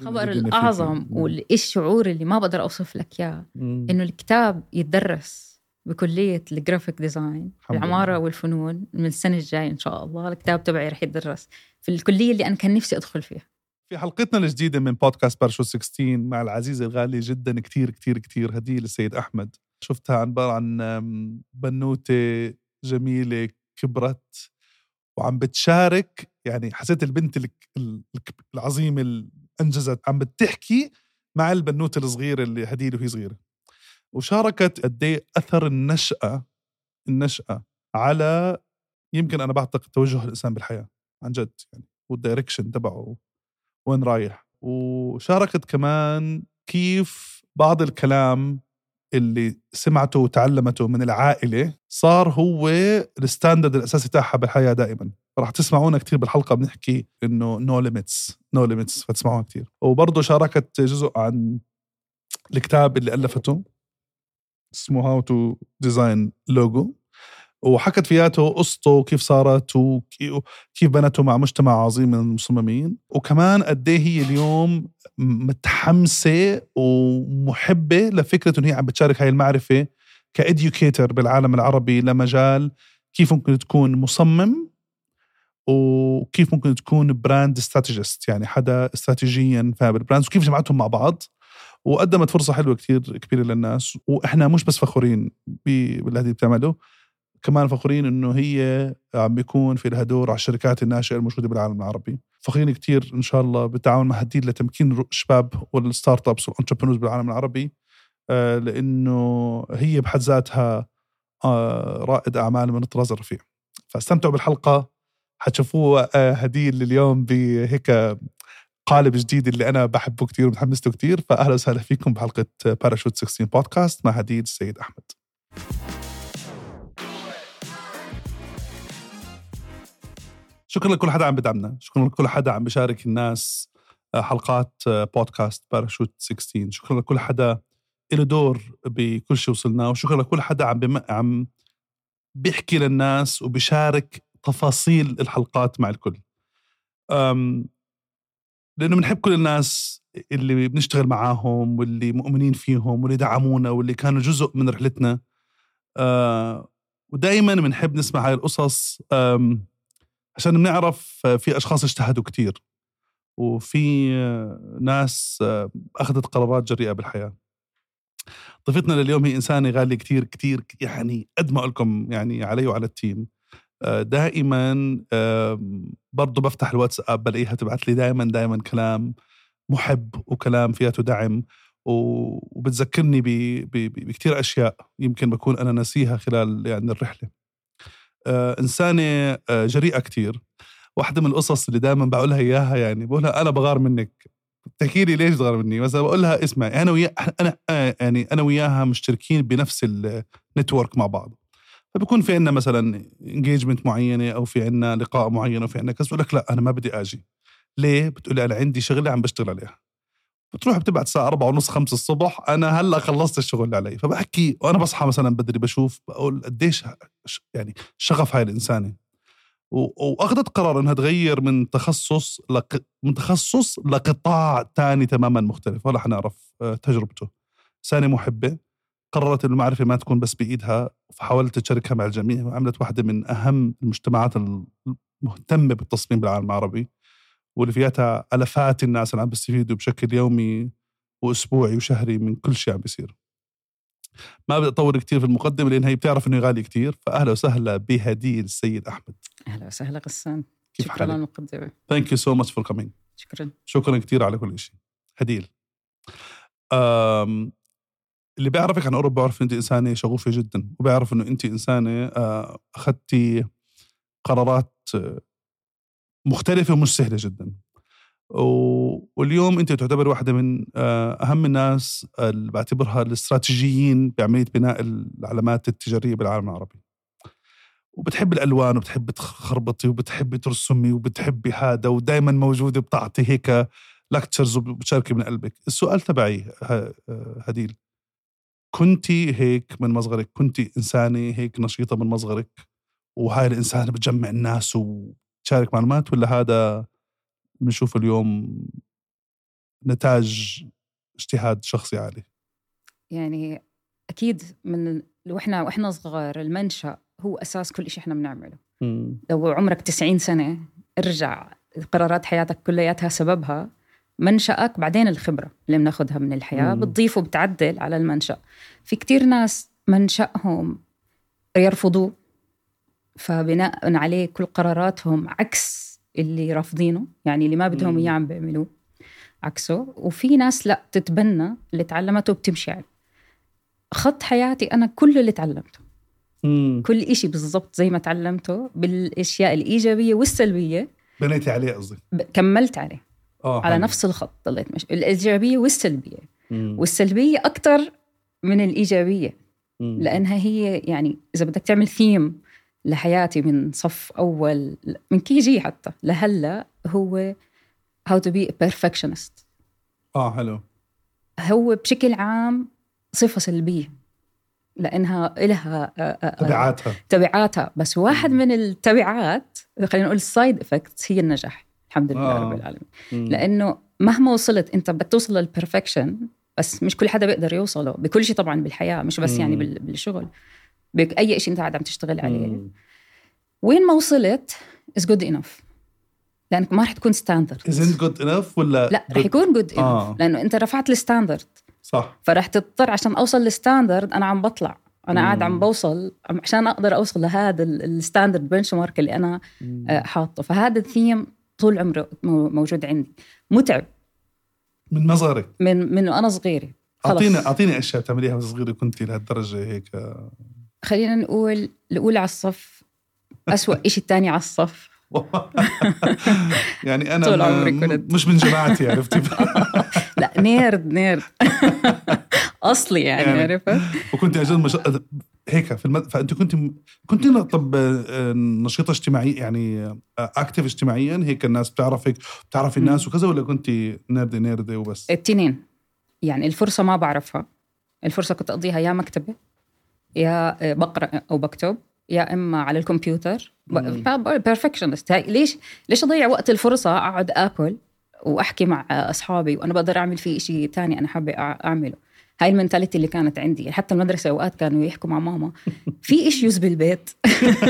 الخبر الأعظم والشعور اللي ما بقدر أوصف لك إياه؟ إنه الكتاب يتدرس بكلية ال graphic design العمارة والفنون من السنة الجاية إن شاء الله. الكتاب تبعي رح يدرس في الكلية اللي أنا كان نفسي أدخل فيها. في حلقتنا الجديدة من بودكاست بارشو 16 مع العزيزة الغالية جدا كتير كتير كتير هديل السيد أحمد. شفتها عبارة عن بنوتة جميلة كبرت وعم بتشارك يعني حسيت البنت العظيمة اللي أنجزت. عم بتحكي مع البنوتة الصغيرة اللي هديل وهي صغيرة. وشاركت قد إيه أثر النشأة النشأة على يمكن أنا بعتقد توجه الإنسان بالحياة عن جد يعني والدايركشن تبعه وين رايح. وشاركت كمان كيف بعض الكلام اللي سمعته وتعلمته من العائلة صار هو ال standard الأساسي تاعها بالحياة دائما. راح تسمعونا كثير بالحلقة بنحكي إنه no limits no limits فتسمعوها كثير وبرضه شاركت جزء عن الكتاب اللي ألفته اسمه How to Design Logo وحكت فيه قصته وكيف صارت وكيف بنته مع مجتمع عظيم من المصممين. وكمان قد إيه هي اليوم متحمسة ومحبة لفكرة إنه هي عم بتشارك هاي المعرفة ك educator بالعالم العربي لمجال كيف ممكن تكون مصمم. وكيف ممكن تكون brand strategist يعني حدا استراتيجيا فاهم ال brands وكيف جمعتهم مع بعض وقدمت فرصة حلوة كثير كبيرة للناس. وإحنا مش بس فخورين باللي هديل بتعمله كمان فخورين إنه هي عم بيكون في لها دور على الشركات الناشئة الموجودة بالعالم العربي. فخورين كثير إن شاء الله بالتعاون مع هديل لتمكين الشباب وال startups وال entrepreneurs بالعالم العربي. آه، لإنه هي بحد ذاتها آه، رائد أعمال من الطراز الرفيع. فاستمتعوا بالحلقة. حتشوفوه آه، هديل اليوم بهيك قالب جديد اللي أنا بحبه كثير ومتحمس له كثير فاهلا وسهلا فيكم بحلقة باراشوت 16 بودكاست مع هديد السيد أحمد شكرا لكل حدا عم بدعمنا شكرا لكل حدا عم بشارك الناس آه، حلقات بودكاست باراشوت 16 شكرا لكل حدا له دور بكل شيء وصلنا وشكرا لكل حدا عم. عم بيحكي للناس وبيشارك تفاصيل الحلقات مع الكل. لأنه بنحب كل الناس اللي بنشتغل معاهم واللي مؤمنين فيهم واللي دعمونا واللي كانوا جزء من رحلتنا أه... ودائما بنحب نسمع هاي القصص. عشان بنعرف في أشخاص اجتهدوا كثير وفي ناس أخذت قرارات جريئة بالحياة ضيفتنا لليوم هي إنسانة غالية كثير كثير يعني قد ما لكم يعني علي وعلى التيم دائما برضه بفتح الواتساب بلاقيها تبعت لي دائما دائما كلام محب وكلام فياته دعم وبتذكرني بكثير أشياء يمكن بكون أنا ناسيها خلال يعني الرحلة. آه، إنسانة آه، جريئة كتير. واحدة من القصص اللي دائما بقولها إياها يعني بقولها أنا بغار منك. تحكي لي ليش تغار مني؟ مثلا بقول لها اسمعي أنا ويا أنا آه، يعني أنا وياها مشتركين بنفس ال network مع بعض. فبكون في عندنا مثلا engagement معينة أو في عندنا لقاء معين أو في عندنا كذا بقول لك لا أنا ما بدي آجي. ليه؟ بتقولي أنا عندي شغلة عم بشتغل عليها. بتروح بتبعت الساعة أربعة ونص خمسة الصبح أنا هلأ خلصت الشغل اللي علي. فبحكي وأنا بصحى مثلا بدري بشوف بقول قديش يعني شغف هاي الإنسانة. وأخذت قرار إنها تغير من تخصص لق... من تخصص لقطاع ثاني تماما مختلف. ولا حنعرف آه، تجربته. إنسانة محبة قررت المعرفة ما تكون بس بإيدها فحاولت تشاركها مع الجميع وعملت واحدة من أهم المجتمعات المهتمة بالتصميم بالعالم العربي. واللي فيها الافات الناس اللي عم بيستفيدوا بشكل يومي وأسبوعي وشهري من كل شيء عم بيصير. ما بدي أطول كثير في المقدمة لأن هي بتعرف إنه غالي كثير فاهلا وسهلا بهديل السيد أحمد. أهلا وسهلا غسان. كيف شكرا على المقدمة. thank you so much for coming شكرا. شكرا كثير على كل شيء هديل. أم اللي بيعرفك عن قرب بيعرف أنت انسانه شغوفة جدا وبيعرف إنه أنت انسانه آه، اخذتي قرارات مختلفة ومش سهلة جدا. واليوم أنت تعتبر واحدة من آه، أهم الناس اللي بعتبرها الاستراتيجيين بعملية بناء العلامات التجارية بالعالم العربي. وبتحب الألوان وبتحب تخربطي وبتحب ترسمي وبتحبي هذا ودائما موجودة بتعطي هيك لكتشرز وبتشاركي من قلبك. السؤال تبعي آه، هديل. كنتي هيك من مصغرك؟ كنتي إنسانة هيك نشيطة من مصغرك؟ وهاي الإنسانة بتجمع الناس و تشارك معلومات ولا هذا بنشوف اليوم نتاج اجتهاد شخصي عالي؟ يعني أكيد من وإحنا وإحنا صغار المنشأ هو أساس كل شيء إحنا بنعمله. لو عمرك 90 سنة ارجع قرارات حياتك كلياتها سببها منشأك بعدين الخبرة اللي بناخذها من الحياة مم. بتضيف وبتعدل على المنشأ. في كتير ناس منشأهم يرفضوه فبناء عليه كل قراراتهم عكس اللي رافضينه يعني اللي ما بدهم. اياه عم بيعملوه عكسه. وفي ناس لا تتبنى اللي تعلمته وبتمشي عليه. خط حياتي أنا كل اللي تعلمته. مم. كل إشي بالضبط زي ما تعلمته بالأشياء الإيجابية والسلبية. بنيتي عليه قصدك. ب- كملت عليه. آه على حلو. نفس الخط ضليت ماشي الإيجابية والسلبية مم. والسلبية أكثر من الإيجابية مم. لأنها هي يعني إذا بدك تعمل ثيم لحياتي من صف أول من KG حتى لهلأ هو to be a perfectionist آه حلو هو بشكل عام صفة سلبية لأنها لها تبعاتها تبعاتها بس واحد مم. من التبعات خلينا نقول ال side effects هي النجاح الحمد لله آه. رب العالمين. لأنه مهما وصلت أنت بدك توصل لل perfection بس مش كل حدا بيقدر يوصله بكل شيء طبعا بالحياة مش بس يعني مم. بال- بالشغل باي شيء أنت قاعد عم تشتغل عليه مم. وين ما وصلت is good enough لأنك ما رح تكون standard isn't good enough ولا لا good- رح يكون good enough آه. لأنه أنت رفعت ال standard صح فرح تضطر عشان أوصل لل standard أنا عم بطلع أنا قاعد عم. بوصل عشان أقدر أوصل لهذا ال- ال standard benchmark اللي أنا. آه، حاطه فهذا الثيم طول عمره مو- موجود عندي. متعب. من نظرك؟ من من وأنا صغيرة. اعطيني أعطيني أشياء بتعمليها وأنت صغيرة كنتي لهالدرجة هيك. خلينا نقول الأولى على الصف أسوأ إشي الثاني على الصف. يعني أنا طول عمري كنت. مش من جماعتي عرفتي؟ لا nerd nerd. أصلي يعني, يعني. عرفت؟ وكنت أجل مش... هيك في المد... فأنت كنت كنت طب آه، نشيطة اجتماعيه يعني active اجتماعيا هيك الناس بتعرفك بتعرفي الناس وكذا ولا كنت نيردة نيردة وبس؟ التنين. يعني الفرصة ما بعرفها. الفرصة كنت أقضيها يا مكتبة يا بقرأ أو بكتب يا إما على الكمبيوتر. perfectionist ليش ليش أضيع وقت الفرصة أقعد آكل وأحكي مع أصحابي وأنا بقدر أعمل فيه شيء تاني أنا حابة أعمله؟ هاي ال mentality اللي كانت عندي. حتى المدرسة أوقات كانوا يحكوا مع ماما في issues بالبيت.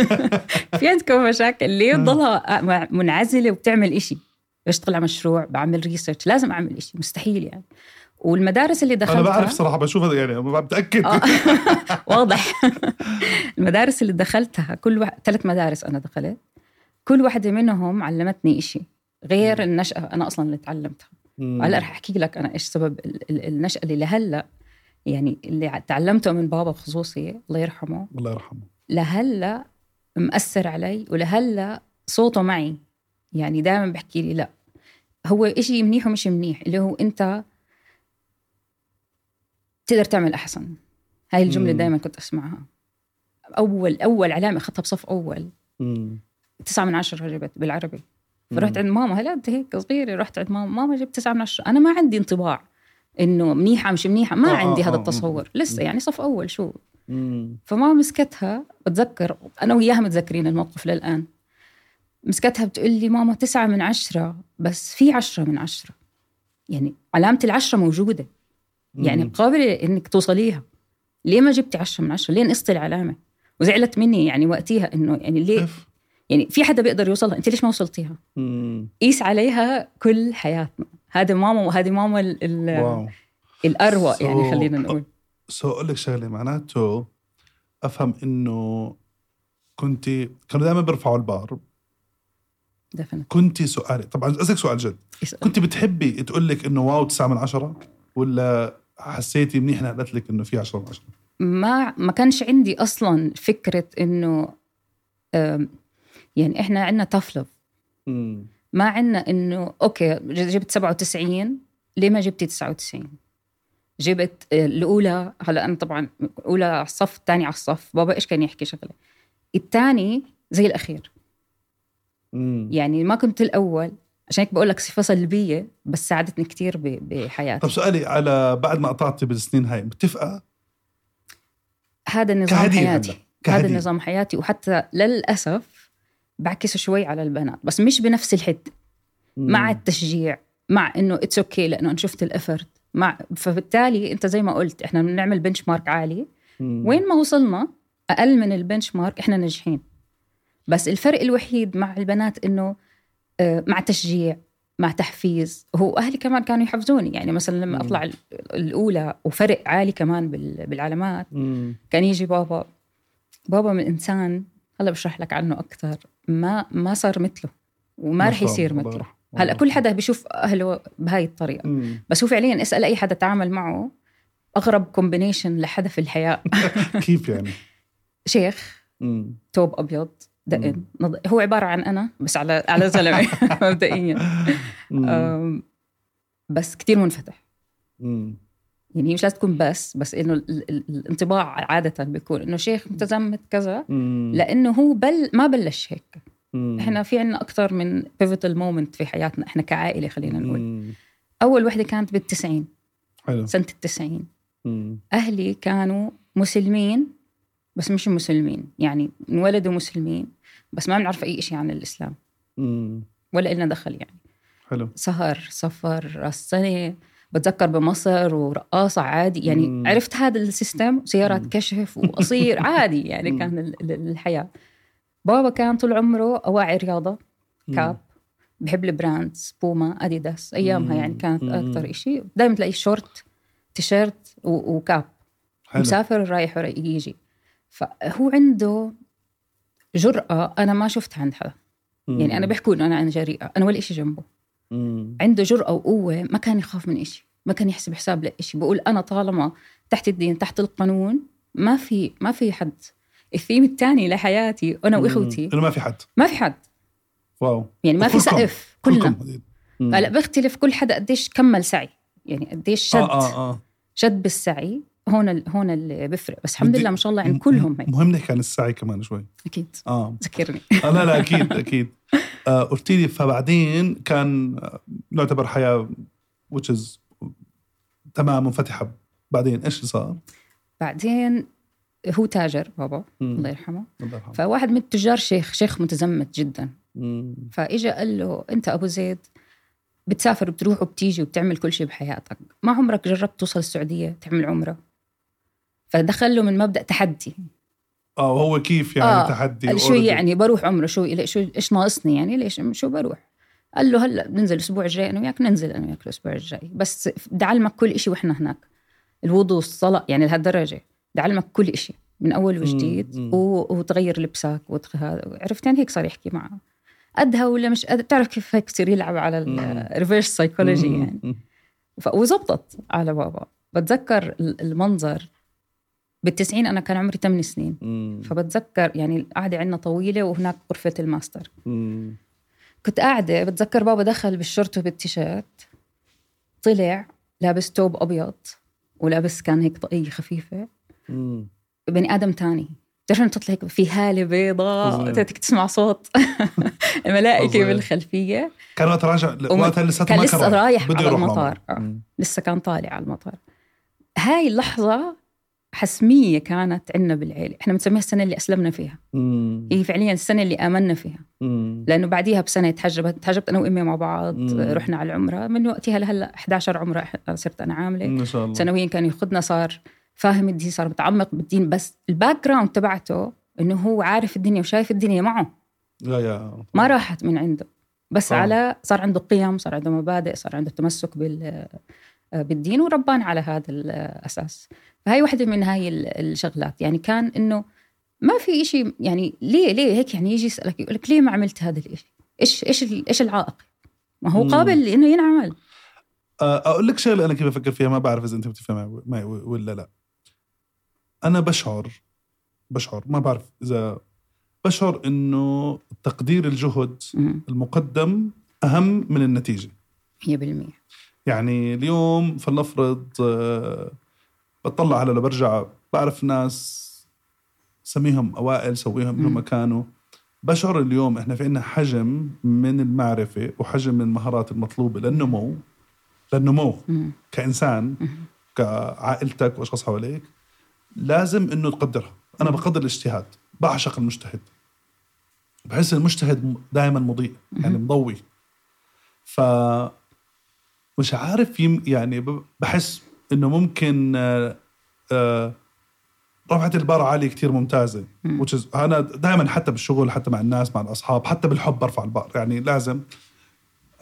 في عندكم مشاكل؟ ليه تضلها مع- منعزلة وبتعمل إشي؟ بشتغل على مشروع بعمل ريسيرش لازم أعمل إشي مستحيل يعني. والمدارس اللي دخلتها أنا بعرف صراحة بشوف هذا يعني ما بتأكد. آه. واضح. المدارس اللي دخلتها كل واحد ثلاث مدارس أنا دخلت كل واحدة منهم علمتني إشي غير النشأة أنا أصلا اللي تعلمتها. هلأ رح أحكي لك أنا إيش سبب ال- ال- النشأة اللي لهلأ يعني اللي تعلمته من بابا خصوصي الله يرحمه الله يرحمه. لهلا مأثر علي ولهلا صوته معي. يعني دائما بحكي لي لا. هو إشي منيح ومش منيح اللي هو أنت تقدر تعمل أحسن. هاي الجملة. دائما كنت أسمعها. أول أول علامة أخذتها بصف أول. مم. تسعة من عشرة جبت بالعربي. فرحت. عند ماما هلا أنت هيك صغيرة رحت عند ماما ماما جبت تسعة من عشرة. أنا ما عندي انطباع. إنه منيحة مش منيحة؟ ما آه، عندي آه، هذا آه، التصور. لسه يعني صف أول شو. فما مسكتها بتذكر أنا وياها متذكرين الموقف للآن. مسكتها بتقول لي ماما تسعة من عشرة بس في عشرة من عشرة. يعني علامة العشرة موجودة. يعني. قابلة إنك توصليها. ليه ما جبتي عشرة من عشرة؟ ليه نقصتي العلامة؟ وزعلت مني يعني وقتيها إنه يعني ليه؟ يعني في حدا بيقدر يوصلها؟ أنت ليش ما وصلتيها. قيس عليها كل حياتنا. هذا ماما وهذه ماما ال- ال- wow. الأروع So- يعني خلينا نقول. so أقول لك شغلة معناته أفهم إنه كنت كانوا دائما بيرفعوا البار. دفنت كنت سؤالي طبعا أسألك سؤال جد. كنت بتحبي تقول لك إنه wow 9 من عشرة ولا حسيتي منيح إنها قالت لك إنه في 10 من 10 ما ما كانش عندي أصلا فكرة إنه يعني إحنا عندنا تفلف ما عندنا إنه أوكي جبت 97 ليه ما جبتي 99 جبت آه، الأولى هلا أنا طبعا أولى على الصف الثاني على الصف. بابا إيش كان يحكي شغلة؟ الثاني زي الأخير. امم يعني ما كنت الأول. عشان هيك بقول لك صفة سلبية بس ساعدتني كثير بحياتي. طب سؤالي على بعد ما قطعتي بالسنين هاي متفقة؟ هذا نظام حياتي. هذا. نظام حياتي. وحتى للأسف بعكس شوي على البنات بس مش بنفس الحد. مع التشجيع مع إنه it's okay okay لأنه أنا شفت ال effort مع فبالتالي أنت زي ما قلت إحنا بنعمل benchmark عالي. وين ما وصلنا أقل من ال benchmark إحنا ناجحين بس الفرق الوحيد مع البنات إنه آه، مع تشجيع مع تحفيز هو أهلي كمان كانوا يحفزوني يعني مثلا لما. أطلع ال- الأولى وفرق عالي كمان بال- بالعلامات. كان يجي بابا بابا من إنسان هلا بشرح لك عنه أكثر ما ما صار مثله وما ما رح يصير. مثله هلا. كل حدا بيشوف أهله بهاي الطريقة مم. بس هو فعليا اسأل أي حدا تعامل معه أغرب كومبينيشن لحدا في الحياة كيف يعني؟ شيخ مم. توب أبيض دقن. نض... هو عبارة عن أنا بس على على زلمة مبدئيا بس كتير منفتح مم. يعني مش لازم تكون بس بس إنه ال- ال- الانطباع عادة بيكون إنه شيخ متزمت كذا. لأنه هو بل ما بلش هيك مم. إحنا في عنا أكثر من pivotal moment في حياتنا إحنا كعائلة خلينا نقول مم. أول وحدة كانت بالتسعين حلو سنة التسعين مم. أهلي كانوا مسلمين بس مش مسلمين يعني انولدوا مسلمين بس ما بنعرف أي شيء عن الإسلام مم. ولا إلنا دخل يعني حلو سهر سفر راس سنة بتذكر بمصر ورقاصة عادي يعني مم. عرفت هذا ال system سيارات مم. كشف وقصير عادي يعني مم. كان ال- ال- الحياة بابا كان طول عمره أواعي رياضة. cap بحب ال brands بوما أديداس أيامها. يعني كانت. أكثر شيء دائما تلاقي شورت تيشيرت و- و cap حلو مسافر رايح يجي فهو عنده جرأة أنا ما شفتها عند حدا يعني أنا بيحكوا إنه أنا أنا جريئة أنا ولا إشي جنبه مم. عنده جرأة وقوة ما كان يخاف من إشي ما كان يحسب حساب لإشي. بقول أنا طالما تحت الدين تحت القانون ما في ما في حد. الثيم الثاني لحياتي أنا. وإخوتي. انه ما في حد. ما في حد. واو. يعني ما في سقف كلنا. هلا بيختلف كل حدا قديش كمل سعي. يعني قديش شد. آه آه. آه شد بالسعي. هون ال- هون اللي بيفرق. بس الحمد لله ما شاء الله عند كلهم هيك. مهم نحكي عن السعي كمان شوي. أكيد. آه. ذكرني. آه لا لا أكيد أكيد. آه قلت لي فبعدين كان آه، نعتبر حياة which is تمام منفتحة. بعدين إيش اللي صار؟ بعدين هو تاجر بابا. الله يرحمه. فواحد من التجار شيخ شيخ متزمت جدا. مم. فإجا قال له أنت أبو زيد بتسافر وبتروح وبتيجي وبتعمل كل شيء بحياتك. ما عمرك جربت توصل السعودية تعمل عمرة؟ فدخل له من مبدأ تحدي. آه وهو كيف يعني آه، تحدي قال شو. يعني بروح عمره شو شو إيش ناقصني يعني؟ ليش؟ شو بروح؟ قال له هلأ بننزل الأسبوع الجاي أنا وياك ننزل أنا وياك الأسبوع الجاي. بس بدي اعلمك كل شيء وإحنا هناك. الوضوء الصلاة يعني لهالدرجة. بدي اعلمك كل شيء من أول وجديد وتغير لبسك وتغ... عرفت؟ يعني هيك صار يحكي معه. قدها ولا مش قد بتعرف كيف هيك بصير يلعب على مم. ال reverse psychology. يعني. وزبطت على بابا. بتذكر ال- المنظر بالتسعين أنا كان عمري 8 سنين مم. فبتذكر يعني القعدة عندنا طويلة وهناك غرفة الماستر مم. كنت قاعدة بتذكر بابا دخل بالشورت وبالتيشيرت طلع لابس ثوب أبيض ولابس كان هيك طاقية خفيفة مم. بني آدم تاني بتعرف إنه تطلع هيك في هالة بيضاء. بدك تسمع صوت الملائكة فظيع. بالخلفية كان وقت راجع وقتها لسه كان ما لسه رايح بده على المطار. آه. لسه كان طالع على المطار هاي اللحظة حسمية كانت عندنا بالعيلة. إحنا بنسميها السنة اللي أسلمنا فيها. مم. هي فعليا السنة اللي آمنا فيها. مم. لأنه بعديها بسنة تحجبت تحجبت أنا وأمي مع بعض مم. رحنا على العمرة. من وقتها لهلأ 11 عمرة صرت أنا عاملة. ما شاء الله. سنويا كان ياخذنا صار فاهم الدين صار متعمق بالدين. بس ال background تبعته إنه هو عارف الدنيا وشايف الدنيا معه. يا يا ما راحت من عنده. بس آه. على صار عنده قيم صار عنده مبادئ صار عنده تمسك بال بالدين وربانا على هذا الأساس. فهي واحدة من هاي ال- الشغلات. يعني كان إنه ما في إشي يعني ليه ليه هيك يعني يجي يسألك يقول لك ليه ما عملت هذا الإشي؟ إيش إيش ال- إيش العائق؟ ما هو. قابل إنه ينعمل. أقول لك شغلة أنا كيف أفكر فيها ما بعرف إذا أنت بتفهم معي ولا لا. أنا بشعر بشعر ما بعرف إذا بشعر إنه تقدير الجهد. المقدم أهم من النتيجة. 100% يعني اليوم فلنفرض آه، بطلع على لو برجع بعرف ناس سميهم أوائل سويهم مم. هم كانوا بشعر اليوم إحنا في عنا حجم من المعرفة وحجم من المهارات المطلوبة للنمو للنمو مم. كإنسان مم. كعائلتك وأشخاص حواليك لازم إنه تقدرها أنا بقدر الاجتهاد بعشق المجتهد بحس المجتهد دائما مضيء يعني مضوي ف مش عارف يم يعني بحس إنه ممكن آه آه رفعت البار عالية كتير ممتازة which أنا دائما حتى بالشغل حتى مع الناس مع الأصحاب حتى بالحب برفع البار. يعني لازم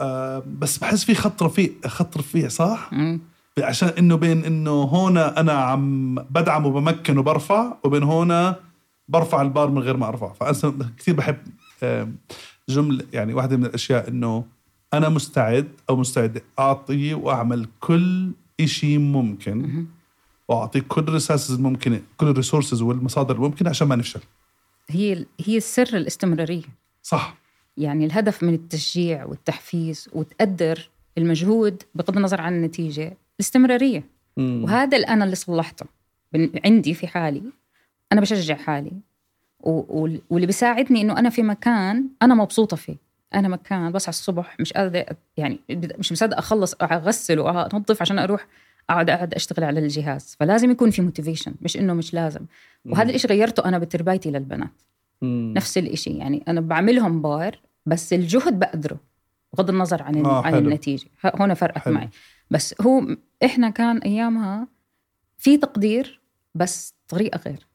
آه بس بحس في خط رفيع خط رفيع صح؟ عشان إنه بين إنه هون أنا عم بدعم وبمكن وبرفع وبين هون برفع البار من غير ما أرفع. فأنا كثير بحب جملة يعني واحدة من الأشياء إنه أنا مستعد أو مستعد أعطي وأعمل كل شيء ممكن. واعطي كل ال resources الممكنه كل ال resources والمصادر الممكنة عشان ما نفشل. هي هي السر الاستمرارية. صح. يعني الهدف من التشجيع والتحفيز وتقدر المجهود بغض النظر عن النتيجة الاستمرارية. مم. وهذا اللي أنا اللي صلحته. عندي في حالي. أنا بشجع حالي. واللي بيساعدني إنه أنا في مكان أنا مبسوطة فيه. أنا مكان بصحى الصبح مش قادرة يعني مش مصدق أخلص أغسل وانظف عشان أروح أقعد أقعد أشتغل على الجهاز. فلازم يكون في motivation مش إنه مش لازم. وهذا الشيء غيرته أنا بتربيتي للبنات. مم. نفس الشيء يعني أنا بعملهم بار بس الجهد بقدره بغض النظر عن آه عن النتيجة. هنا فرقت حلو. معي. بس هو إحنا كان أيامها في تقدير بس طريقة غير.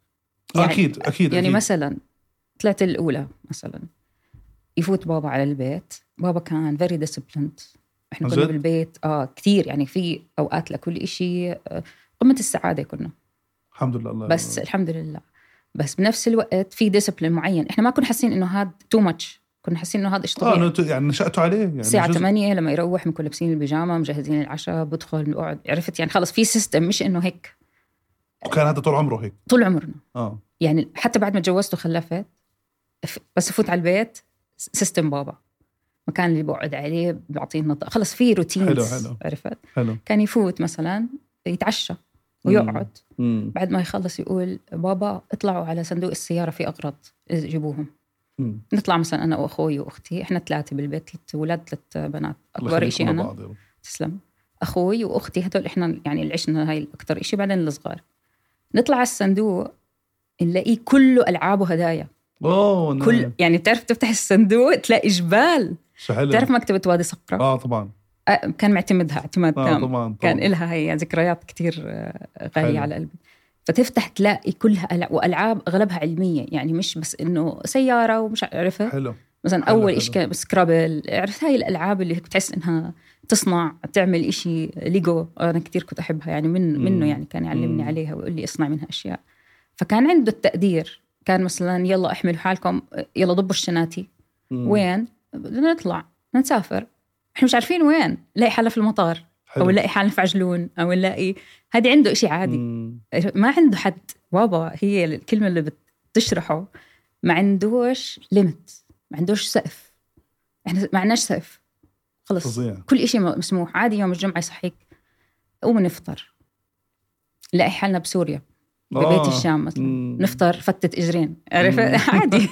يعني أكيد أكيد يعني أكيد. مثلا طلعت الأولى مثلا. يفوت بابا على البيت. بابا كان very disciplined إحنا كنا بالبيت آه كثير. يعني في أوقات لكل شيء آه قمة السعادة كنا. الحمد لله الله بس الله. الحمد لله. بس بنفس الوقت في discipline معين. إحنا ما كنا حاسين إنه هذا too much كنا حاسين إنه هذا شيء طبيعي آه يعني نشأتوا عليه يعني الساعة 8 لما يروح بنكون لابسين البيجامة مجهزين العشاء بدخل بقعد. عرفت؟ يعني خلص في system مش إنه هيك. وكان هذا طول عمره هيك. طول عمرنا. آه. يعني حتى بعد ما تجوزت وخلفت بس افوت على البيت. system بابا. مكان اللي بقعد عليه بيعطينا خلص في روتين حلو حلو. عرفت؟ حلو. كان يفوت مثلا يتعشى ويقعد. مم. بعد ما يخلص يقول بابا اطلعوا على صندوق السيارة في أغراض جيبوهم. مم. نطلع مثلا أنا وأخوي وأختي إحنا ثلاثة بالبيت ثلاث أولاد ثلاث بنات أكبر شيء أنا. تسلم. أخوي وأختي هدول إحنا يعني اللي عشنا هاي أكثر شيء بعدين الصغار. نطلع على الصندوق نلاقيه كله ألعاب وهدايا. أوه نعم. كل يعني بتعرف تفتح الصندوق تلاقي جبال. حلو. بتعرف مكتبة وادي صقرة؟ آه طبعا. آه كان معتمدها اعتماد آه تام. طبعا, طبعا. كان لها هي ذكريات كثير آه، غالية على قلبي. فتفتح تلاقي كلها وألعاب أغلبها علمية. يعني مش بس إنه سيارة ومش عرفت حلو. مثلا حلو أول شيء كان Scrabble. عرفت هاي الألعاب اللي بتحس إنها تصنع تعمل إشي ليجو. أنا كثير كنت أحبها يعني من. منه يعني كان يعلمني. عليها ويقول لي اصنع منها أشياء. فكان عنده التقدير. كان مثلا يلا أحملوا حالكم يلا ضبوا الشناتي. مم. وين؟ بدنا نطلع نسافر. إحنا مش عارفين وين نلاقي حالنا في المطار حلو. أو نلاقي حالنا في عجلون أو نلاقي هذه عنده إشي عادي. مم. ما عنده حد. بابا هي الكلمة اللي بتشرحه. ما عندوش ليمت ما عندوش سقف. إحنا ما عندناش سقف. خلص. فظيع. كل شيء مسموح. عادي يوم الجمعة يصحيك. قوم نفطر. نلاقي حالنا بسوريا. ببيت آه. الشام مثلا. مم. نفطر فتة إجرين. عرفت عادي.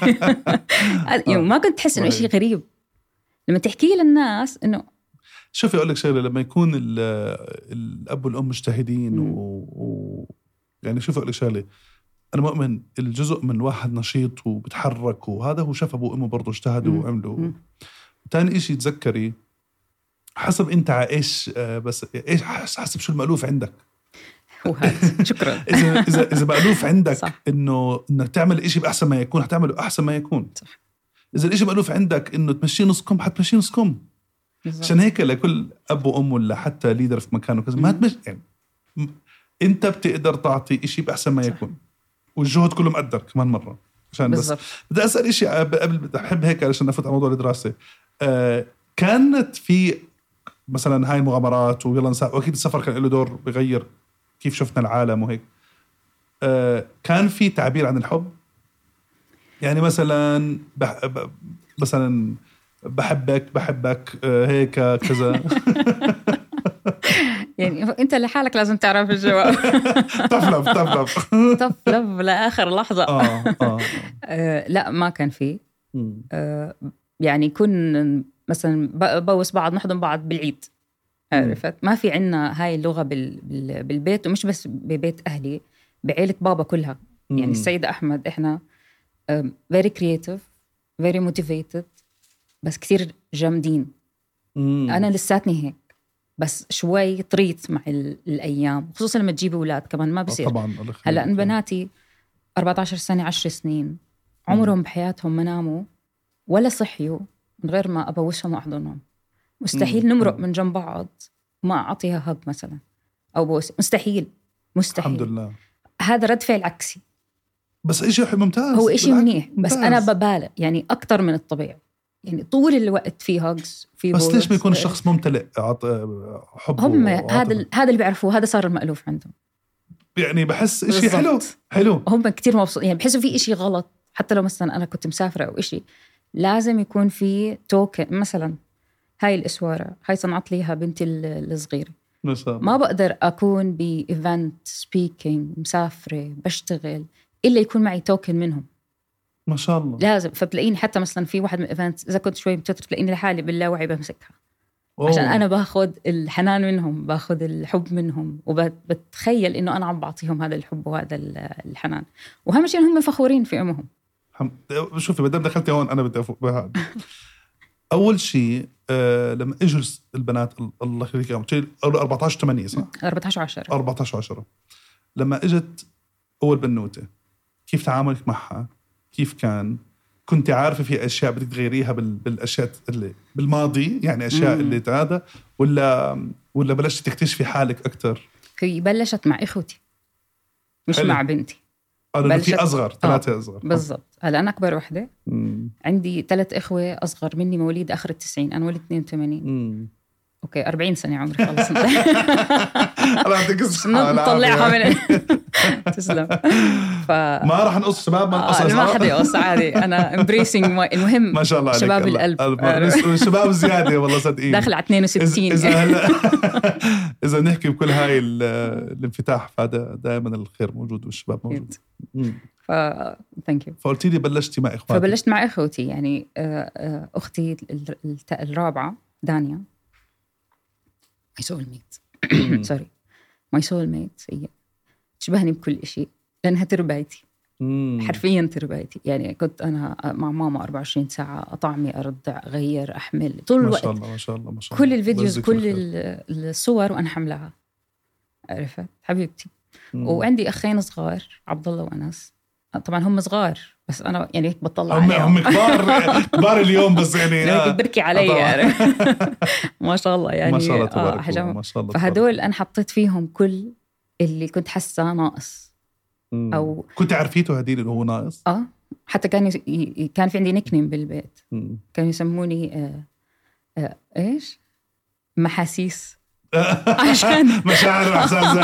يعني ما كنت تحس إنه شيء غريب. لما تحكي للناس إنه شوفي أقول لك شغلة لما يكون الأب والأم مجتهدين و... و... يعني شوفي أقول لك شغلة. أنا مؤمن الجزء من واحد نشيط وبتحرك وهذا هو شاف أبوه وأمه برضه اجتهدوا وعملوا. ثاني شيء تذكري حسب أنت على إيش آه، بس إيش حسب شو المألوف عندك. وهذا. شكرا. إذا إذا إذا مألوف عندك صح. إنه إنك تعمل شيء بأحسن ما يكون حتعمله أحسن ما يكون. صح. إذا الشيء مألوف عندك إنه تمشيه نص كم حتمشيه نص كم. عشان هيك لكل أب وأم ولا حتى ليدر في مكانه كذا ما تمشي يعني أنت بتقدر تعطي شيء بأحسن ما يكون. والجهد كله مقدر كمان مرة. عشان بس بدي أسأل شيء قبل بحب هيك علشان نفوت على موضوع الدراسة. آه كانت في مثلا هاي المغامرات ويلا نسافر وأكيد السفر كان له دور بغير. كيف شفنا العالم وهيك. آه كان في تعبير عن الحب؟ يعني مثلا بح مثلا بحبك بحبك آه هيك كذا. يعني أنت لحالك لازم تعرف الجواب. طفلف طفلف طفلف لآخر لحظة. آه, آه. آه لا ما كان في. آه يعني كن مثلا بوس بعض نحضن بعض بالعيد. عرفت؟ ما في عنا هاي اللغة بالبيت ومش بس ببيت أهلي بعيلة بابا كلها. يعني السيد أحمد إحنا very creative very motivated بس كثير جامدين. أنا لساتني هيك بس شوي طريت مع الأيام خصوصا لما تجيبي أولاد كمان ما بصير. طبعا هلأ بناتي 14 سنة 10 سنين عمرهم بحياتهم ما ناموا ولا صحيوا من غير ما أبوسهم وأحضنهم. مستحيل نمرق من جنب بعض. ما أعطيها هج مثلا. أو بوس. مستحيل. مستحيل. الحمد لله. هذا رد فعل عكسي. بس شيء ممتاز. هو شيء منيح. بس أنا ببالغ. يعني أكثر من الطبيعي. يعني طول الوقت في هاجز في بس ليش بيكون الشخص ممتلئ؟ حب هم هذا هذا اللي بيعرفوه. هذا صار المألوف عندهم. يعني بحس شيء حلو. حلو. هم كثير مبسوطين يعني بحسوا في شيء غلط. حتى لو مثلا أنا كنت مسافرة أو شيء لازم يكون في توكن مثلا هاي الأسوارة هاي صنعت ليها بنتي الصغيرة. ما بقدر أكون ب event speaking مسافرة بشتغل إلا يكون معي token منهم. ما شاء الله. لازم. فبتلاقيني حتى مثلا في واحد من ال event إذا كنت شوي متوتر تلاقيني لحالي باللاوعي بمسكها. أوه. عشان أنا باخذ الحنان منهم باخذ الحب منهم وبتخيل إنه أنا عم بعطيهم هذا الحب وهذا الحنان. واهم شيء هم فخورين في أمهم. شوفي ما دام دخلتي هون أنا بدي أفوق بهذا. أول شيء آه لما اجوا البنات الله يخليك اياهم 14 8 صح؟ 14 10 14 10 لما إجت أول بنوتة كيف تعاملك معها؟ كيف كان؟ كنت عارفة في أشياء بدك تغيريها بالأشياء اللي بالماضي يعني أشياء مم. اللي هذا ولا ولا بلشتي تكتشفي حالك أكثر؟ هي بلشت مع إخوتي مش حلو. مع بنتي أنا في أصغر ثلاثة آه. أصغر بالضبط هلا أنا أكبر وحدة مم. عندي ثلاث إخوة أصغر مني مواليد آخر التسعين أنا ولد 82 مم. أوكي 40 سنة عمري خلص. الله يعطيك الصحه نطلعها من تسلم. ف ما راح نقص شباب ما نقص آه ما حدا يقص عادي. أنا امبريسنج المهم ما شاء الله عليك شباب القلب. شباب زيادة والله صدقيني. داخل على 62 اذا هلا إذا نحكي بكل هاي الانفتاح فهذا دائما الخير موجود والشباب موجود. ف thank you فقلتي لي بلشتي مع إخواتي. فبلشت مع إخوتي يعني آه، آه، أختي الرابعة دانيا. my soulmate sorry my soulmate هي. تشبهني بكل شيء لأنها تربايتي حرفيا تربايتي يعني كنت أنا مع ماما 24 ساعة أطعمي ارضع أغير أحمل. طول الوقت. ما شاء الله ما شاء الله ما شاء الله. كل الفيديوز كل الصور وأنا حملها عرفت؟ حبيبتي. مم. وعندي أخين صغار عبد الله وأنس. طبعا هم صغار بس أنا يعني هيك بطلع هم عليهم. هم كبار كبار اليوم بس يعني آه. بركي علي يعني. ما شاء الله يعني ما شاء الله تبارك الله ما شاء الله فهدول أنا حطيت فيهم كل اللي كنت حاسة ناقص. أو كنت عرفيته هديل اللي هو ناقص؟ آه حتى كان ي... كان في عندي نكنيم بالبيت. كانوا يسموني آه آه إيش؟ محاسيس. عشان مشاعر وإحساس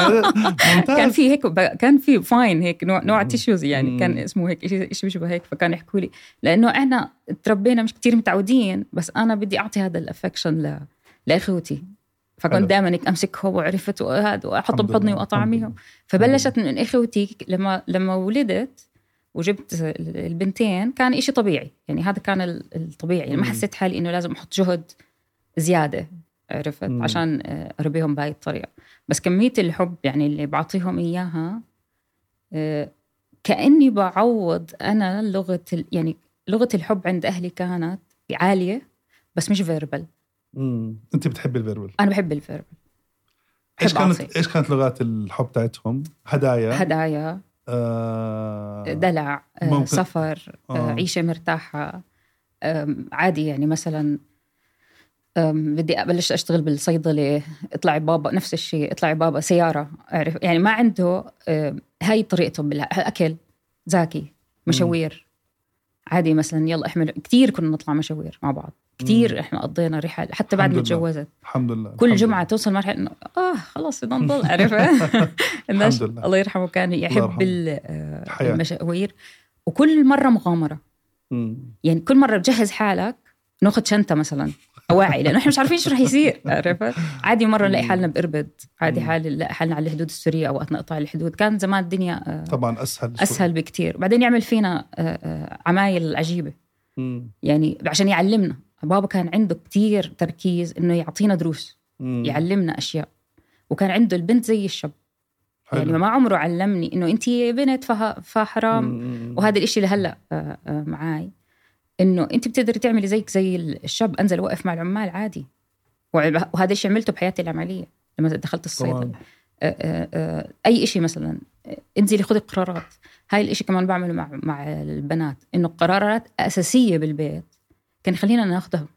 كان في هيك كان في Fine هيك نوع نوع tissues يعني كان اسمه هيك شيء بيشبه هيك فكانوا يحكوا لي. لأنه إحنا تربينا مش كتير متعودين بس أنا بدي أعطي هذا ال affection ل... لإخوتي. فكنت دائما هيك أمسكهم وعرفت وهذا وأحطهم بحضني وأطعميهم. فبلشت من إخوتي لما لما ولدت وجبت البنتين كان إشي طبيعي. يعني هذا كان الطبيعي. يعني ما حسيت حالي إنه لازم أحط جهد زيادة. عرفت؟ مم. عشان آه، أربيهم بهاي الطريقة. بس كمية الحب يعني اللي بعطيهم إياها آه، كأني بعوض أنا لغة يعني لغة الحب عند أهلي كانت عالية بس مش verbal امم أنت بتحبي ال verbal أنا بحب ال verbal إيش كانت أعطي. إيش كانت لغات الحب تاعتهم؟ هدايا. هدايا. آه دلع آه سفر آه. آه. عيشة مرتاحة. آه عادي يعني مثلا بدي أبلش أشتغل بالصيدلة اطلعي بابا نفس الشيء اطلعي بابا سيارة أعرف يعني ما عنده هاي طريقته بالاكل زاكي مشاوير. عادي مثلا يلا احمل كثير كنا نطلع مشاوير مع بعض. كثير إحنا قضينا رحل حتى بعد ما تجوزت. الحمد لله كل الحمد جمعة لله. توصل مرحلة إنه آه خلص بدنا نضل عرف الناس الله يرحمه كان يحب المشاوير. وكل مرة مغامرة. مم. يعني كل مرة بجهز حالك ناخذ شنطة مثلا. اواعي لأنه إحنا مش عارفين شو رح يصير عرفت؟ عادي مرة نلاقي حالنا باربد عادي حال نلاقي حالنا على الحدود السورية اوقات نقطع الحدود. كان زمان الدنيا آه، طبعا أسهل أسهل بكتير. بعدين يعمل فينا آه، آه، عمايل عجيبة. يعني عشان يعلمنا. بابا كان عنده كتير تركيز إنه يعطينا دروس يعلمنا أشياء. وكان عنده البنت زي الشاب. حلو. يعني ما عمره علمني إنه انت بنت فحرام وهذا الإشي اللي هلا معاي. إنه أنت بتقدري تعملي زيك زي الشاب أنزل وقف مع العمال عادي. وهذا الشيء عملته بحياتي العملية لما دخلت الصيدله أي شيء مثلا. انزلي خذي قرارات. هاي الشيء كمان بعمله مع مع البنات. إنه قرارات أساسية بالبيت كان يخلينا ناخذها.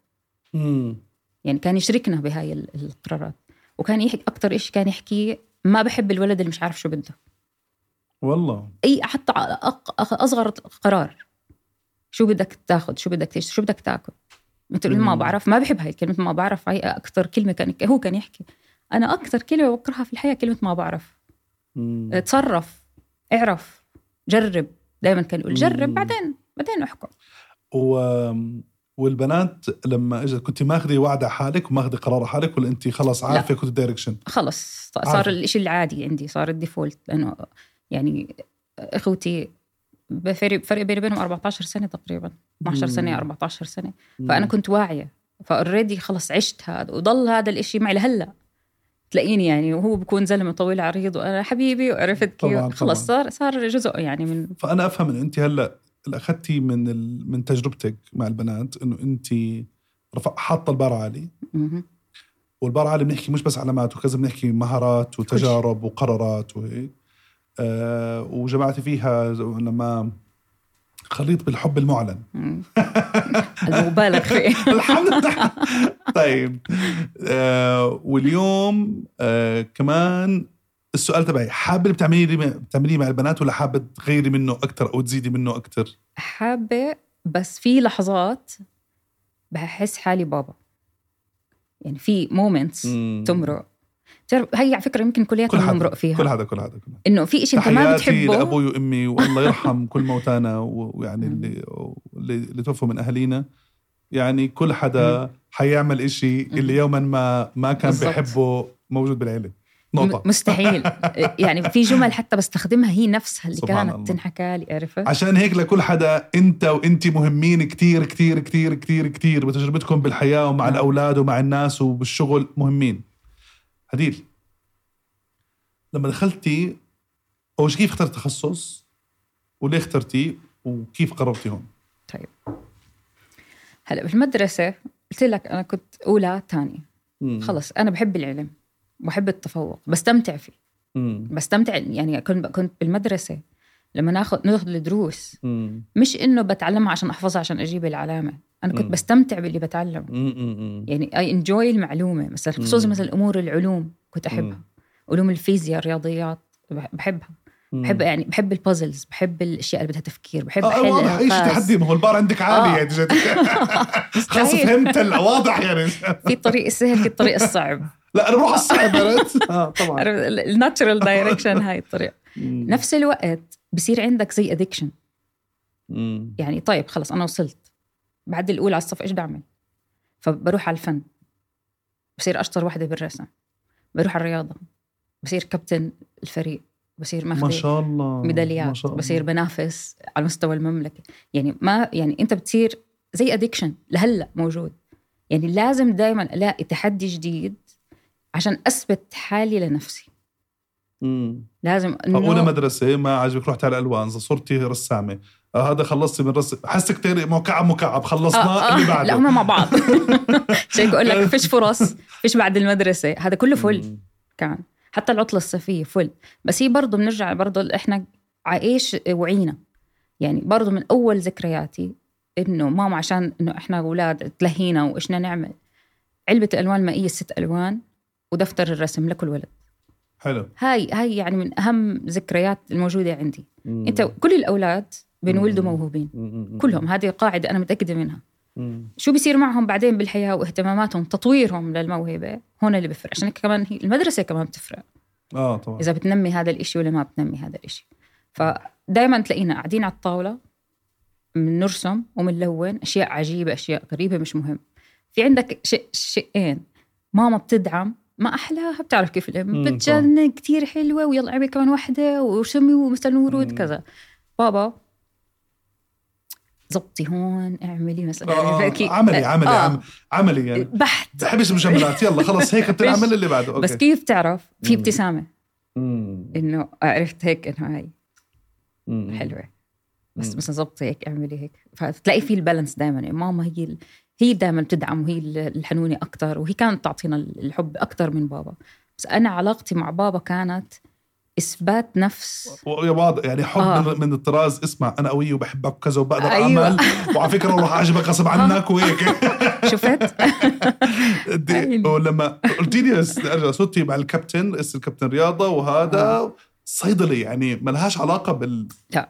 يعني كان يشركنا بهاي القرارات. وكان يحكي أكثر شيء كان يحكي ما بحب الولد اللي مش عارف شو بده. والله. أي حتى أصغر قرار. شو بدك تاخذ شو بدك تشتري؟ شو بدك تاكل؟ مثل ما بعرف ما بحب هاي الكلمة ما بعرف هاي أكثر كلمة كان هو كان يحكي. أنا أكثر كلمة بكرهها في الحياة كلمة ما بعرف. مم. تصرف اعرف جرب. دائما كان يقول جرب بعدين بعدين أحكم. و... والبنات لما اجت كنت ماخذة وعد على حالك وماخذه قرار على حالك ولا انت خلص عارفه كنت direction خلص صار الشيء العادي عندي صار ال default لأنه يعني أخوتي بفرق فرق بيني وبينهم 14 سنة تقريبا. 12 سنة 14 سنة. فأنا كنت واعية. ف already خلص عشت هذا وضل هذا الإشي معي لهلأ. تلاقيني يعني وهو بكون زلمة طويل عريض وأنا حبيبي وعرفت كيف. خلص صار صار جزء يعني من فأنا أفهم إنه أنت هلأ اخذتي من ال... من تجربتك مع البنات إنه أنت رفع حاطة البار عالي. والبار عالي بنحكي مش بس علامات وكذا بنحكي مهارات وتجارب وقرارات وهيك. آه وجمعتي فيها لما خليط بالحب المعلن. المبالغ فيه. الحمد لله. طيب آه واليوم آه كمان السؤال تبعي حابة بتعملي بتعمليه مع البنات ولا حابة تغيري منه أكثر أو تزيدي منه أكثر حابة بس في لحظات بحس حالي بابا. يعني في مومنتس تمرق. تعرف هي على فكرة يمكن كلياتنا بنمرق فيها. كل هذا كل هذا كل إنه في شيء أنت ما بتحبه. لأبوي وأمي والله يرحم كل موتانا ويعني اللي اللي توفوا من أهالينا. يعني كل حدا حيعمل إشي اللي يوما ما ما كان بالزبط. بيحبه موجود بالعيلة. نقطة. مستحيل. يعني في جمل حتى بستخدمها هي نفسها اللي كانت الله. تنحكى لي عرفت؟ عشان هيك لكل حدا أنت وأنت مهمين كتير كتير كتير كتير كتير بتجربتكم بالحياة ومع نعم. الأولاد ومع الناس وبالشغل مهمين. هديل لما دخلتي شيء كيف اخترت تخصص وليه اخترتيه؟ وكيف قررتي هون؟ طيب. هلا بالمدرسة قلت لك أنا كنت أولى ثانية خلص أنا بحب العلم بحب التفوق بستمتع فيه. مم. بستمتع يعني كنت كنت بالمدرسة لما ناخذ ناخذ الدروس مم. مش إنه بتعلمها عشان أحفظها عشان أجيب العلامة. أنا كنت مم. بستمتع باللي بتعلمه. مم. يعني اي انجوي المعلومة مثلا خصوصا مثلا امور العلوم كنت أحبها. علوم الفيزياء الرياضيات بحبها. بحب يعني بحب البازلز بحب الأشياء اللي بدها تفكير بحب آه واضح. أي شيء تحدي ما هو البار عندك عالي آه. يعني خلص فهمت واضح يعني. في الطريق السهل في الطريق الصعب. لا أنا بروح الصعب آه طبعا. ال natural direction هاي الطريقة نفس الوقت بصير عندك زي addiction يعني طيب خلص أنا وصلت. بعد الأولى على الصف إيش بدي اعمل؟ فبروح على الفن. بصير أشطر وحدة بالرسم. بروح على الرياضة. بصير كابتن الفريق. بصير ماخذ ما شاء الله. ميداليات. ما شاء الله. بصير بنافس على مستوى المملكة. يعني ما يعني أنت بتصير زي ادكشن لهلأ موجود. يعني لازم دائما ألاقي تحدي جديد عشان أثبت حالي لنفسي. امم لازم إنه اولى مدرسة ما عجبك رحت على الالوان صرتي رسامة. آه هذا خلصتي من رسم حسك تاني مكعب مكعب خلصنا آه آه اللي بعده. لا هم مع بعض. عشان بقول لك؟ فيش فرص فيش بعد المدرسة. هذا كله فل كان حتى العطلة الصيفية فل. بس هي برضه بنرجع برضه إحنا عايش وعينا؟ يعني برضه من أول ذكرياتي إنه ماما عشان إنه إحنا أولاد تلهينا وإيش نعمل علبة الألوان المائية ست ألوان ودفتر الرسم لكل ولد. حلو. هاي هاي يعني من أهم ذكريات الموجودة عندي. مم. أنت كل الأولاد بنولدوا موهوبين مم. كلهم. هذه قاعدة أنا متأكدة منها. مم. شو بيصير معهم بعدين بالحياة واهتماماتهم تطويرهم للموهبة؟ هون اللي بيفرق عشان كمان هي المدرسة كمان بتفرق. آه طبعا. إذا بتنمي هذا الإشي ولا ما بتنمي هذا الإشي. فدائما تلاقينا قاعدين على الطاولة بنرسم وبنلون أشياء عجيبة أشياء غريبة مش مهم. في عندك شيء شيئين ماما بتدعم ما أحلاها. بتعرف كيف بتجنن كثير حلوة ويلا اعملي كمان وحده ورسمي مثلا ورود كذا. بابا. زبطي هون اعملي مثلا. آه عملي عملي آه. عملي يعني. بحت. بحبش المجاملات يلا خلص هيك بتعمل اللي بعده. أوكي. بس كيف تعرف؟ في ابتسامة. إنه عرفت هيك إنه هاي حلوة. بس مثلا زبطي هيك اعملي هيك. فتلاقي في البالانس دائما ماما هي هي دائما بتدعم وهي الحنونة أكثر وهي كانت تعطينا الحب أكثر من بابا بس أنا علاقتي مع بابا كانت إثبات نفس بعض يعني حب آه. من الطراز اسمع أنا قوي وبحبك وكذا وبقدر أيوة. أعمل وعلى فكرة راح اعجبك غصب آه. عنك وهيك شفت؟ ولما قلت لي أرجع صرتي مع الكابتن الكابتن رياضة وهذا آه. صيدلي يعني ما لهاش علاقة بال لا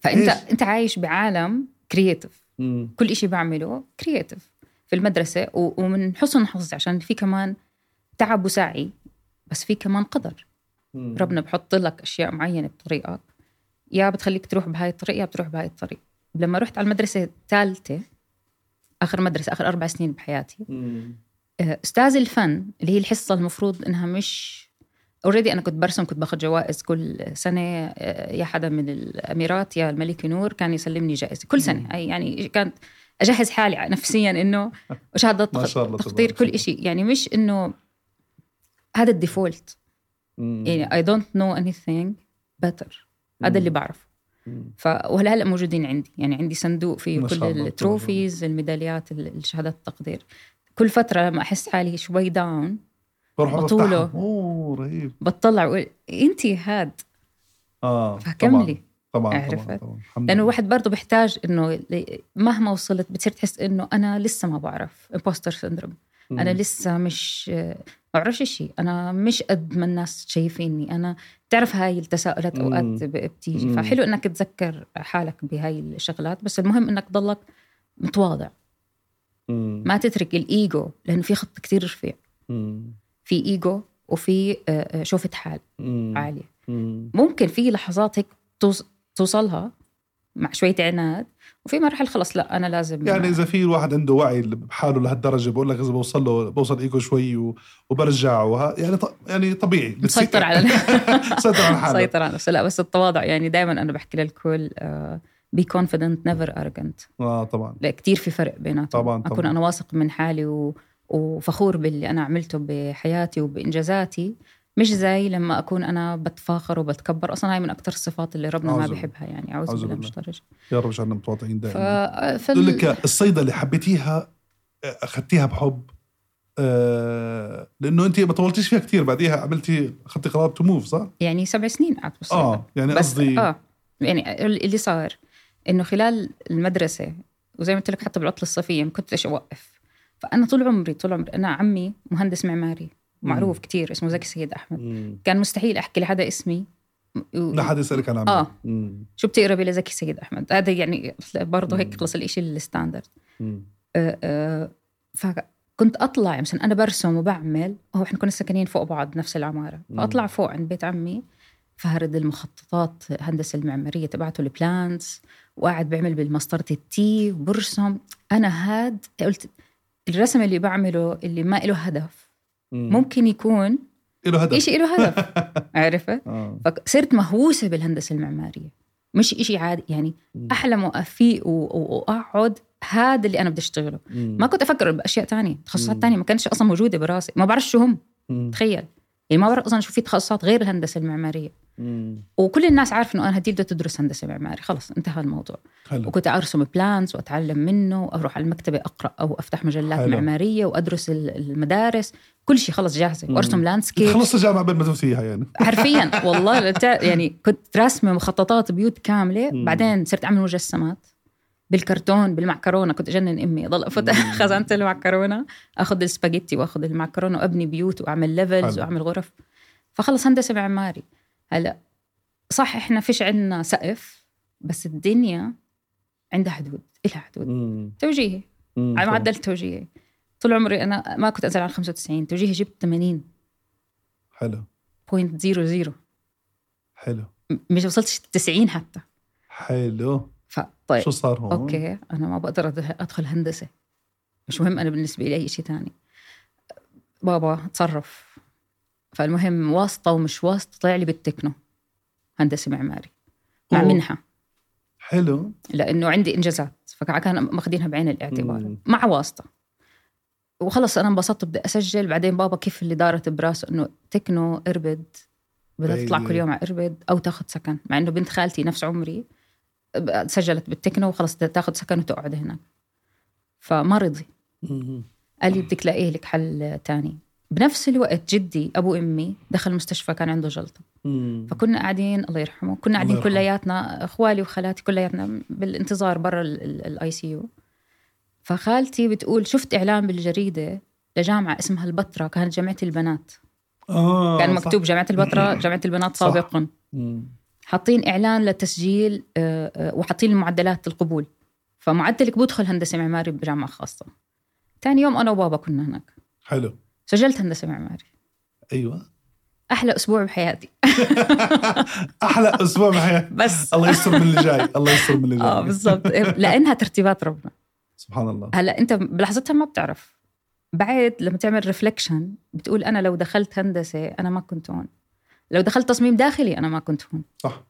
فأنت إيش؟ أنت عايش بعالم creative كل شيء بعمله creative في المدرسة ومن حسن حظي عشان في كمان تعب وسعي بس في كمان قدر مم. ربنا بحط لك أشياء معينة بطريقك يا بتخليك تروح بهاي الطريق يا بتروح بهاي الطريق لما رحت على المدرسة الثالثة آخر مدرسة آخر أربع سنين بحياتي مم. آه، أستاذ الفن اللي هي الحصة المفروض إنها مش اوريدي أنا كنت برسم كنت باخذ جوائز كل سنة آه، يا حدا من الأميرات يا الملك نور كان يسلمني جائزة كل سنة. أي يعني كانت أجهز حالي نفسيا إنه شهاده تقدير كل شيء يعني مش إنه هذا ال default. يعني I don't know anything better هذا اللي بعرفه. ف وهلأ موجودين عندي. يعني عندي صندوق فيه كل ال trophies الميداليات الشهادات التقدير. كل فترة لما أحس حالي شوي down بروح بطوله. أوه رهيب. بطلع وأقول انت هاد. آه فكملي. طبعا عرفت؟ طبعا, طبعا. لأنه الواحد برضه بيحتاج إنه مهما وصلت بتصير تحس إنه أنا لسه ما بعرف. imposter syndrome أنا لسه مش ما بعرفش شيء أنا مش قد ما الناس شايفيني. أنا تعرف هاي التساؤلات أوقات بتيجي. فحلو إنك تذكر حالك بهاي الشغلات بس المهم إنك تضلك متواضع. ما تترك الإيجو لأنه في خط كتير رفيع. في إيجو وفي آه، آه، شوفة حال عالية. ممكن في لحظات هيك توصلها مع شوية عناد وفي مراحل خلص لا أنا لازم يعني إذا في الواحد عنده وعي بحاله لهالدرجة بقول لك إذا بوصل له بوصل إيجو شوي وبرجع وها يعني ط... يعني طبيعي بتسيطر على بتسيطر على حالك سيطر على نفسه. لا بس التواضع يعني دائما أنا بحكي للكل be confident never arrogant آه طبعا. لا كثير في فرق بيناتهم. طبعا, طبعا. أكون أنا واثق من حالي و... وفخور باللي أنا عملته بحياتي وبإنجازاتي. مش زي لما أكون أنا بتفاخر وبتكبر. أصلا هاي من أكثر الصفات اللي ربنا ما بيحبها يعني. أعوذ بالله مش يا رب اجعلنا متواضعين دائما. ف... لك الصيدلة حبيتيها أخذتيها بحب. آه لأنه أنت ما طولتيش فيها كثير بعديها عملتي أخذتي قرار تو موف صح؟ يعني سبع سنين قعدت بالصيدله آه يعني قصدي آه يعني اللي صار إنه خلال المدرسة وزي ما قلت لك حتى بالعطلة الصيفية ما كنتش أوقف. فأنا طول عمري طول عمري أنا عمي مهندس معماري معروف كتير اسمه زكي سيد أحمد. مم. كان مستحيل أحكي لحدا اسمي. و... لا حدا يسألك عن عمي. آه. مم. شو بتقربي لزكي سيد أحمد؟ هذا يعني برضه هيك خلص الإشي ال standard. آه آه فكنت أطلع مثلا أنا برسم وبعمل هو إحنا كنا ساكنين فوق بعض نفس العمارة. فأطلع فوق عند بيت عمي فهرد المخططات هندسه المعمارية تبعته ال plans وقاعد بعمل بالمسطرة التي وبرسم. أنا هاد قلت الرسم اللي بعمله اللي ما له هدف. ممكن يكون له هدف. شيء له هدف؟ عرفت؟ آه. فصرت مهووسة بالهندسة المعمارية. مش إشي عادي يعني احلم وافيق وأقعد هذا اللي أنا بدي أشتغله. ما كنت أفكر بأشياء تانية تخصصات تانية ما كانتش أصلا موجودة براسي ما بعرف شو هم. تخيل. يعني ما بعرف أصلا شو في تخصصات غير الهندسة المعمارية. مم. وكل الناس عارفه إنه أنا هدي بدها تدرس هندسة معماري. خلص انتهى الموضوع. حلو. وكنت أرسم plans وأتعلم منه وأروح على المكتبة أقرأ أو أفتح مجلات حلو. معمارية وأدرس المدارس. كل شيء خلص جاهزة. وأرسم landscape خلصت الجامعة قبل ما تفتيها يعني. حرفيا. والله يعني كنت راسمة مخططات بيوت كاملة. مم. بعدين صرت أعمل مجسمات. بالكرتون بالمعكرونة. كنت أجنن أمي. أضل أفوت خزانه المعكرونة. آخذ السباجيتي وآخذ المعكرونة وأبني بيوت وأعمل levels وأعمل غرف. فخلص هندسة معماري. هلا صح إحنا فيش عندنا سقف بس الدنيا عندها حدود إلها حدود. مم. توجيهي. على معدل توجيهي. طول عمري أنا ما كنت انزل على 95 توجيهي جبت 80 حلو. point zero zero. حلو. مش وصلتش 90 حتى. حلو. طيب. شو صار هون؟ okay أنا ما بقدر أدخل هندسة. مش مهم أنا بالنسبة لي أي شيء ثاني بابا تصرف. فالمهم واسطة ومش واسطة طلع لي بالتكنو هندسة معماري مع أوه. منحة. حلو. لأنه عندي إنجازات فكان ماخذينها بعين الاعتبار. مم. مع واسطة. وخلص أنا انبسطت بدي أسجل. بعدين بابا كيف اللي دارت براسه إنه تكنو إربد بدها تطلع كل يوم على إربد أو تاخذ سكن. مع إنه بنت خالتي نفس عمري. سجلت بالتكنو وخلص تاخذ سكن وتقعد هناك. فما رضي. قال لي بدك تلاقيه لك حل تاني. بنفس الوقت جدي أبو أمي دخل المستشفى كان عنده جلطة. فكنا قاعدين الله يرحمه كنا قاعدين كلياتنا أخوالي وخالاتي كلياتنا بالانتظار برا ال ICU فخالتي بتقول شفت إعلان بالجريدة لجامعة اسمها البتراء كانت جامعة البنات. آه كان مكتوب صح. جامعه البتراء جامعة البنات سابقا. حاطين إعلان للتسجيل آه، آه، وحاطين المعدلات القبول فمعدلك بدخل هندسة معماري بجامعة خاصة. ثاني يوم أنا وبابا كنا هناك. حلو. سجلت هندسة معماري. أيوه. أحلى أسبوع بحياتي. أحلى أسبوع بحياتي. بس. الله يستر من اللي جاي. الله يستر من اللي جاي. آه بالضبط. لأنها ترتيبات ربنا. سبحان الله. هلا أنت بلحظتها ما بتعرف. بعد لما تعمل ريفلكشن بتقول أنا لو دخلت هندسة أنا ما كنت هون. لو دخلت تصميم داخلي أنا ما كنت هون. صح.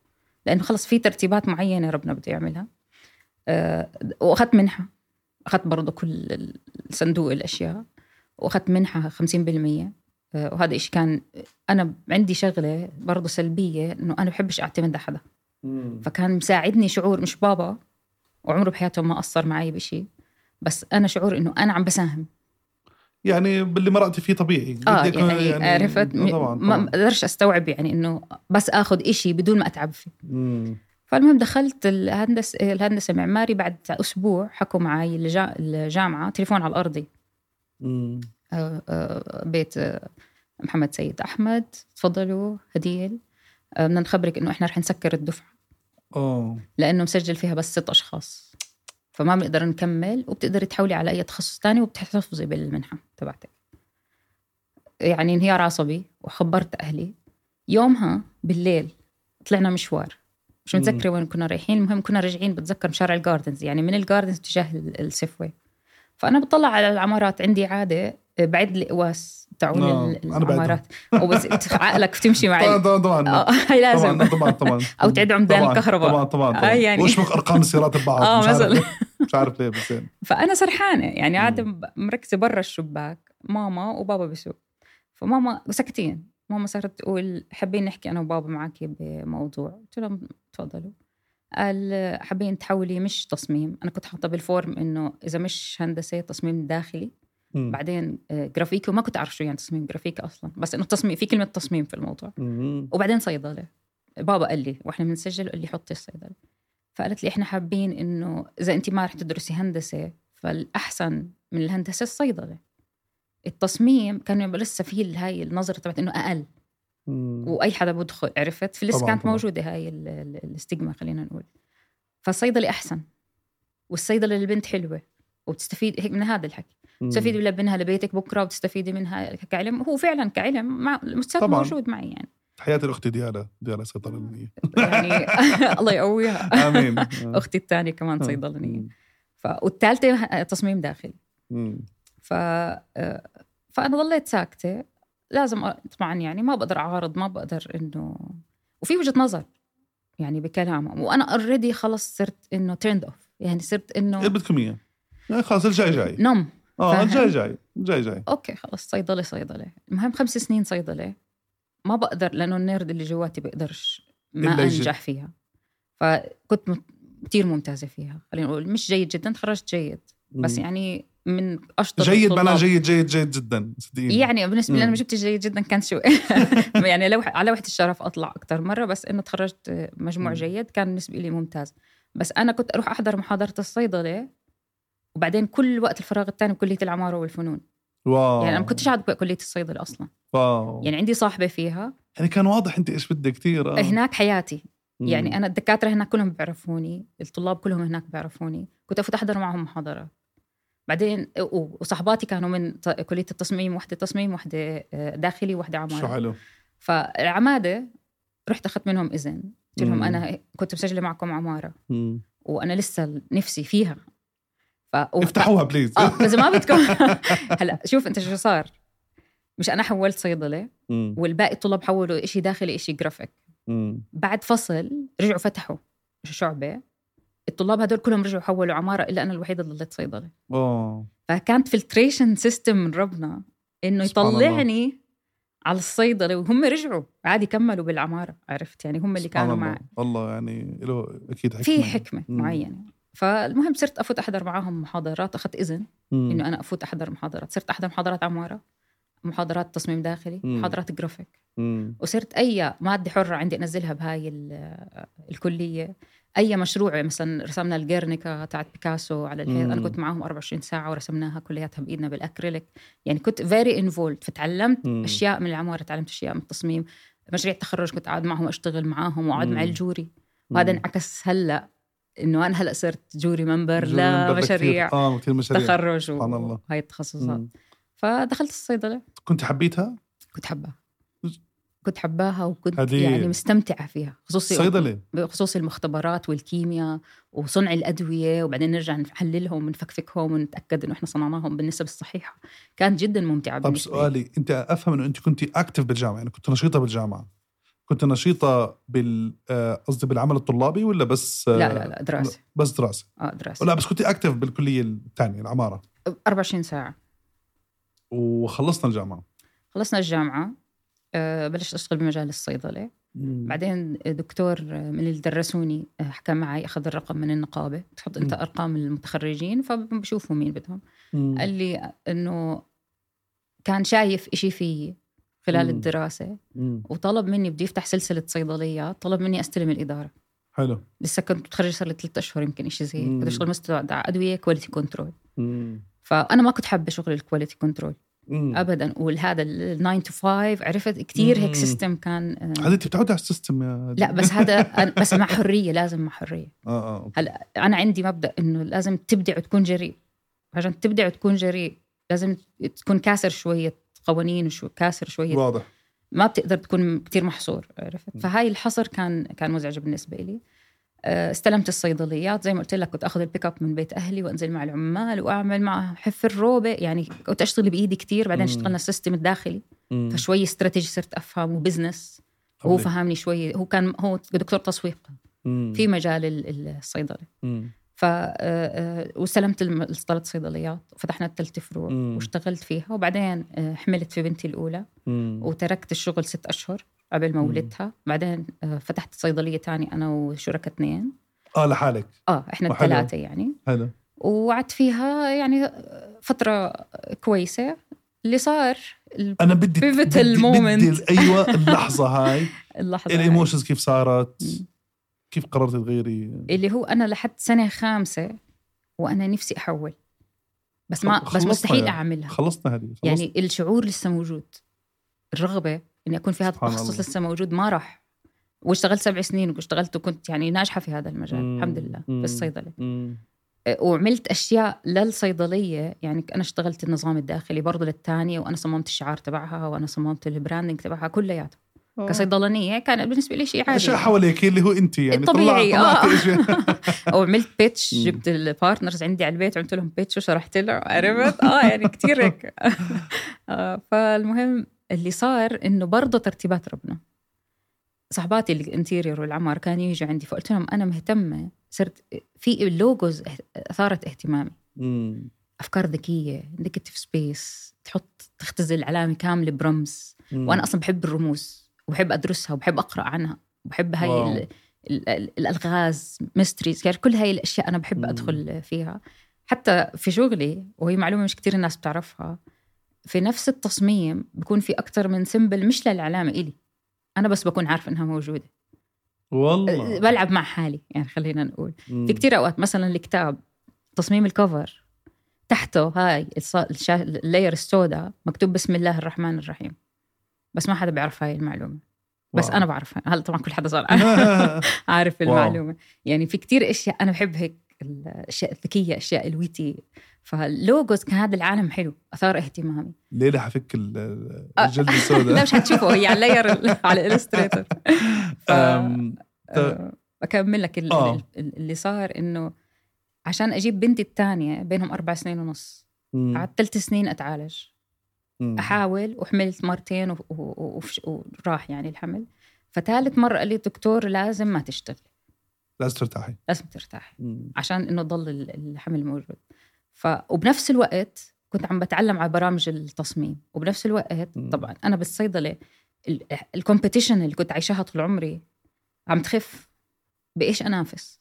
لأنه خلص في ترتيبات معينة ربنا بده يعملها. أه وأخذت منحة. أخذت برضه كل صندوق الأشياء. وأخذت منحة 50% أه وهذا إشي كان أنا عندي شغلة برضه سلبية إنه أنا بحبش أعتمد على حدا. فكان مساعدني شعور مش بابا. وعمره بحياته ما قصر معي بشيء بس أنا شعور إنه أنا عم بساهم. يعني باللي مرقتي فيه طبيعي. آه يعني, يعني عرفت؟ آه، طبعا ما بقدرش أستوعب يعني إنه بس آخذ إشي بدون ما أتعب فيه. مم. فالمهم دخلت الهندسة الهندسة المعماري بعد أسبوع حكوا معي الجامعة تليفون على الأرضي. آه آه بيت آه، محمد سيد أحمد تفضلوا هديل. بدنا نخبرك إنه إحنا رح نسكر الدفعة. آه لأنه مسجل فيها بس ست أشخاص. فما بنقدر نكمل وبتقدري تحولي على أي تخصص تاني وبتحتفظي بالمنحة تبعتك. يعني انهيار عصبي وخبرت أهلي. يومها بالليل طلعنا مشوار. مش متذكرة وين كنا رايحين المهم كنا راجعين بتذكر شارع الجاردنز يعني من الجاردنز تجاه السيفوي. فأنا بطلع على العمارات عندي عادة بعد القواس تاعون نعم، العمارات. وبس عقلك بتمشي معي. طبعا طبعا آه، هي لازم. طبعا طبعا طبعا. أو تعد عمدان الكهرباء. طبعا طبعا طبعا. آه يعني واشبك ارقام السيارات ببعض؟ آه مثلا. مش عارف ليه بس يعني. فأنا سرحانة. يعني قاعدة مركزة برا الشباك ماما وبابا بسوق فماما ساكتين. ماما صارت تقول حابين نحكي أنا وبابا معك بموضوع. قلت لهم تفضلوا. قال حابين تحولي مش تصميم. أنا كنت حاطة بال form إنه إذا مش هندسة تصميم داخلي. مم. بعدين آه، جرافيك وما كنت أعرف شو يعني تصميم جرافيك أصلا بس إنه تصميم في كلمة تصميم في الموضوع مم. وبعدين صيدلة بابا قال لي وإحنا بنسجل قال لي حطي الصيدلة فقالت لي إحنا حابين إنه إذا انت ما رح تدرسي هندسة فالأحسن من الهندسة الصيدلة التصميم كان يبقى لسه في هاي النظرة تبعت إنه أقل مم. وأي حدا بدخل عرفت فلسه كانت طبعاً. موجودة هاي ال- ال- الاستجما خلينا نقول فالصيدلة أحسن والصيدلة للبنت حلوة وبتستفيد هيك من هذا الحكي. تستفيدي منها لبيتك بكرة وتستفيدي منها كعلم؟ هو فعلا كعلم مع طبعاً. موجود معي يعني. تحياتي لاختي ديالا ديالا صيدلانية. يعني الله يقويها. آمين. أختي الثانية كمان صيدلانية. ف... والثالثة تصميم داخلي. ف فأنا ضليت ساكتة. لازم طبعا يعني ما بقدر أعارض ما بقدر إنه وفي وجهة نظر يعني بكلامه وأنا already خلص صرت إنه turned off يعني صرت إنه بدكم إياه. يعني خلاص الجاي جاي. نم. آه؟ الجاي جاي الجاي جاي okay خلص صيدلة صيدلة المهم خمس سنين صيدلة ما بقدر لأنه ال nerd اللي جواتي بقدرش ما. أنجح فيها فكنت كتير ممتازة فيها خلينا نقول مش جيد جدا تخرجت جيد بس. يعني من أشطر جيد الطلاب. جيد جيد جيد جدا صدقيني يعني بالنسبة لي أنا. ما جبت جيد جدا كان شو يعني لو على وحدة الشرف أطلع أكثر مرة بس إنه تخرجت مجموع مم. جيد كان بالنسبة لي ممتاز بس أنا كنت أروح أحضر محاضرة الصيدلة وبعدين كل وقت الفراغ الثاني بكلية العمارة والفنون. واو. يعني أنا ما كنتش قاعدة بكلية الصيدلة أصلا. واو. يعني عندي صاحبة فيها. يعني كان واضح أنت إيش بدك كثير آه. هناك حياتي. مم. يعني أنا الدكاترة هناك كلهم بيعرفوني الطلاب كلهم هناك بيعرفوني. كنت افوت أحضر معهم محاضرات بعدين وصحباتي كانوا من كلية التصميم وحدة تصميم وحدة آه، داخلي وحدة عمارة. شو حلو. فالعمادة رحت أخذت منهم إذن. قلت لهم. أنا كنت مسجلة معكم عمارة. مم. وأنا لسه نفسي فيها. ف... افتحوها please آه اذا ما بدكم هلا شوف انت شو صار. مش أنا حولت صيدلة مم. والباقي الطلاب حولوا شي داخلي شيء جرافيك مم. بعد فصل رجعوا فتحوا شعبة. الطلاب هدول كلهم رجعوا حولوا عمارة إلا أنا الوحيدة اللي ضليت صيدلة. أوه. فكانت filtration system من ربنا إنه الله. يطلعني على الصيدلة وهم رجعوا. عادي كملوا بالعمارة عرفت؟ يعني هم اللي كانوا الله. معي. الله يعني له أكيد حكمة. في حكمة مم. معينة. فالمهم صرت أفوت أحضر معاهم محاضرات. أخذت إذن إنه أنا أفوت أحضر محاضرات. صرت أحضر محاضرات عمارة محاضرات تصميم داخلي مم. محاضرات جرافيك مم. وصرت أي مادة حرة عندي أنزلها بهاي الكلية. أي مشروع مثلا رسمنا الجيرنيكا تاعت بيكاسو على الحيط. أنا كنت معاهم 24 ساعة ورسمناها كلياتها بإيدنا بالأكريليك. يعني كنت very involved فتعلمت مم. أشياء من العمارة تعلمت أشياء من التصميم. مشاريع التخرج كنت قاعد معهم أشتغل معاهم واقعد مع. الجوري. وهذا انعكس هلأ إنه أنا هلأ صرت جوري ممبر لمشاريع. آه كثير مشاريع تخرج سبحان الله. وهاي التخصصات مم. فدخلت الصيدلة كنت حبيتها؟ كنت حباها كنت حباها وكنت هذه- يعني مستمتعة فيها خصوصي صيدلة بخصوص المختبرات والكيمياء وصنع الأدوية وبعدين نرجع نحللهم ونفكفكهم ونتأكد إنه إحنا صنعناهم بالنسب الصحيحة كانت جدا ممتعة طب لي. سؤالي أنت أفهم إنه أنت كنت اكتف بالجامعة يعني كنت نشيطة بالجامعة كنت نشيطة بال آه، قصدي بالعمل الطلابي ولا بس آه، لا لا لا دراسة. بس دراسة؟ آه دراسة. لا بس كنت اكتف بالكلية الثانية العمارة. 24 ساعة. وخلصنا الجامعة. خلصنا الجامعة آه، بلشت أشتغل بمجال الصيدلة. بعدين دكتور من اللي درسوني حكى معي أخذ الرقم من النقابة. تحط أنت مم. أرقام المتخرجين فبشوفوا مين بدهم. قال لي إنه كان شايف إشي فيي. خلال مم. الدراسة مم. وطلب مني بدي يفتح سلسلة صيدليات طلب مني أستلم الإدارة حلو لسه كنت متخرجة صار لي ثلاث أشهر يمكن إشي زي هيك. كنت أشتغل مستودع أدوية quality control مم. فأنا ما كنت حابة شغل ال quality control مم. أبدا وهذا ال 9 to 5 عرفت كتير هيك. system كان آه، هذا أنت بتعود على ال system يا لا بس هذا بس مع حرية لازم مع حرية آه آه. هلا أنا عندي مبدأ إنه لازم تبدع وتكون جريء عشان تبدع وتكون جريء لازم تكون كاسر شوية قوانين وشو كاسر شوية واضح ما بتقدر تكون كتير محصور عرفت. فهاي الحصر كان كان مزعج بالنسبة لي آه، استلمت الصيدليات زي ما قلت لك كنت آخذ البيك اب من بيت أهلي وأنزل مع العمال وأعمل مع حف الروبة يعني كنت أشتغل بإيدي كتير بعدين. اشتغلنا ال system الداخلي مم. فشوي استراتيجي صرت أفهم و business هو. فهمني شوي هو كان هو دكتور تسويق. في مجال ال- الصيدلة مم. ف آه، آه، واستلمت الم- الثلاث صيدليات وفتحنا الثلاث فروع. واشتغلت فيها وبعدين آه، حملت في بنتي الأولى مم. وتركت الشغل ست أشهر قبل ما. ولدتها بعدين فتحت صيدلية تانية أنا وشركاء اثنين آه لحالك آه إحنا. الثلاثة يعني حلو وقعدت فيها يعني فترة كويسة اللي صار أنا بدي بدي. بدي أيوه اللحظة هاي اللحظة. ال emotions كيف صارت. كيف قررت تغيري اللي هو أنا لحد سنة خامسة وأنا نفسي أحول بس ما بس مستحيل يعني. أعملها خلصنا هذه خلصنا. يعني الشعور لسه موجود الرغبة إني أكون في هذا التخصص. لسه موجود ما راح واشتغلت سبع سنين واشتغلت وكنت يعني ناجحة في هذا المجال مم. الحمد لله مم. في الصيدله مم. أه، وعملت أشياء للصيدلية يعني أنا اشتغلت النظام الداخلي برضه للثانيه وأنا صممت الشعار تبعها وأنا صممت ال branding تبعها كلياته كصيدلانية كان بالنسبة لي شيء عادي. أشياء حواليك اللي هو انت يعني الطبيعي،. طلعت إشياء. أو عملت pitch. جبت ال partners عندي على البيت عملت لهم pitch وشرحت له عرفت؟ آه يعني كثير هيك. آه فالمهم اللي صار إنه برضه ترتيبات ربنا. صحباتي ال interior والعمار كانوا يجوا عندي فقلت لهم أنا مهتمة صرت في ال logos اثارت اهتمامي. مم. أفكار ذكية negative space تحط تختزل علامة كاملة برمز. مم. وأنا أصلا بحب الرموز. وبحب أدرسها وبحب أقرأ عنها وبحب هاي wow. ال ال ال الألغاز mysteries يعني كل هاي الأشياء أنا بحب. أدخل فيها حتى في شغلي وهي معلومة مش كتير الناس بتعرفها في نفس التصميم بكون في أكتر من symbol مش للعلامة إلي أنا بس بكون عارفة إنها موجودة والله بلعب مع حالي يعني خلينا نقول مم. في كتير أوقات مثلا الكتاب تصميم ال cover تحته هاي ال layer السوداء مكتوب بسم الله الرحمن الرحيم بس ما حدا بيعرف هاي المعلومة بس واو. أنا بعرفها هلا طبعا كل حدا صار عارف. المعلومة يعني في كتير أشياء أنا بحب هيك الأشياء الذكية أشياء الويتي فاللوجوز كان هذا العالم حلو أثار اهتمامي ليلة حفك آه. الجلد لا السوداء مش حتشوفه هي على اللاير ال- على الالستريتور ت- آه، بكمل لك آه. ال- اللي صار إنه عشان أجيب بنتي الثانية بينهم أربع سنين ونص. قعدت ثلاث سنين أتعالج. أحاول وحملت مرتين وراح يعني الحمل. فثالث مرة قال لي الدكتور لازم ما تشتغلي. لازم ترتاحي. لازم ترتاحي. عشان إنه ضل ال- الحمل موجود. ف وبنفس الوقت كنت عم بتعلم على برامج التصميم. وبنفس الوقت. طبعا أنا بالصيدلة الكومبيتيشن اللي كنت عايشاها طول عمري عم تخف بإيش أنافس؟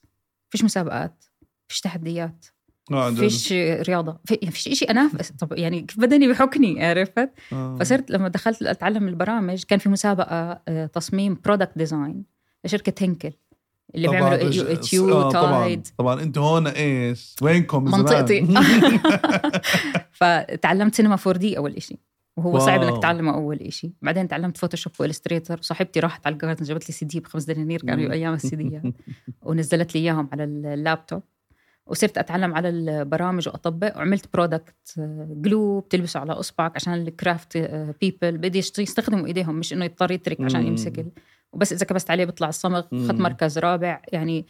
فيش مسابقات فيش تحديات. آه، فيش رياضة. في يعني فيش شيء انافس طب يعني كيف بدني بحكني عرفت؟ آه. فصرت لما دخلت أتعلم البرامج كان في مسابقة آه، تصميم product design لشركة هنكل اللي طبعاً بيعملوا آه، تي طبعا. تايد. طبعا أنتوا هون إيش؟ وينكم؟ منطقتي. فتعلمت سينما 4 دي أول إشي وهو wow. صعب إنك تعلمه أول إشي. بعدين تعلمت Photoshop و Illustrator صاحبتي راحت على الجاردن جابت لي سي دي بخمس دنانير كانوا أيام ال CDات ونزلت لي إياهم على اللابتوب وصرت أتعلم على البرامج وأطبق وعملت product glue بتلبسه على أصبعك عشان ال craft people بدي يستخدموا إيديهم مش إنه يضطر يترك عشان. يمسك وبس إذا كبست عليه بيطلع الصمغ مم. مركز رابع يعني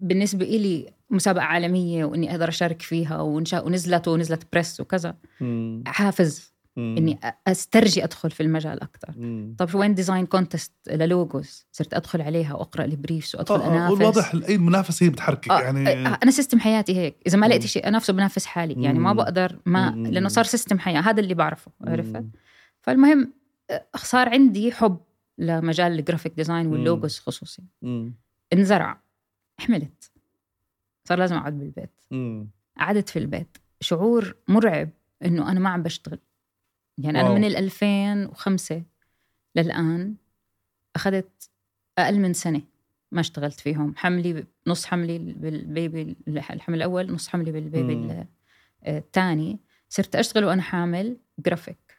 بالنسبة إلي مسابقة عالمية وإني أقدر أشارك فيها ونشا ونزلت ونزلت press وكذا. حافز مم. إني أ- أسترجي أدخل في المجال أكثر مم. طب وين design contest لل logos صرت أدخل عليها وأقرأ ال briefs وأدخل آه، آه، أنافس والواضح أي المنافسه هي بتحركك آه، يعني آه، أنا system حياتي هيك إذا ما. لقيت شيء أنافسه بنافس حالي يعني ما. بقدر ما مم. لأنه صار system حياة هذا اللي بعرفه عرفت. فالمهم آه، صار عندي حب لمجال ال graphic design وال logos خصوصي مم. انزرع حملت صار لازم أقعد بالبيت. قعدت في البيت شعور مرعب إنه أنا ما عم بشتغل يعني أنا wow. من ال 2005 للآن أخذت أقل من سنة ما اشتغلت فيهم. حملي نص حملي بال baby الحمل الأول نص حملي بال baby الثاني. صرت أشتغل وأنا حامل جرافيك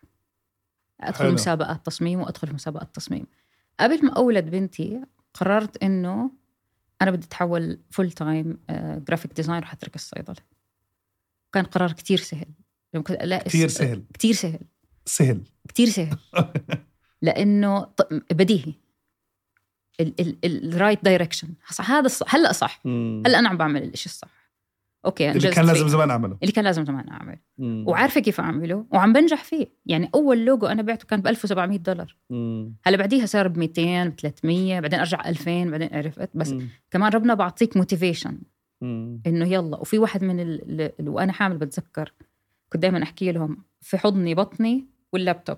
أدخل حلو. مسابقات تصميم وأدخل مسابقات تصميم. قبل ما أولد بنتي قررت إنه أنا بدي أتحول full time graphic design رح اترك الصيدلة. كان قرار كتير سهل. كثير سهل. كتير سهل. سهل كتير سهل لأنه ط- بديهي ال right direction هذا الصح هلا صح. هلا أنا عم بعمل الشيء الصح okay اللي كان. لازم زمان أعمله اللي كان لازم زمان اعمل مم. وعارفة كيف أعمله وعم بنجح فيه يعني أول لوجو أنا بعته كان ب 1700 دولار مم. هلا بعديها صار ب 200 ب 300 بعدين أرجع 2000 بعدين عرفت بس مم. كمان ربنا بعطيك motivation. إنه يلا وفي واحد من. ال- ال... وأنا حامل بتذكر كنت دائما أحكي لهم في حضني بطني واللابتوب.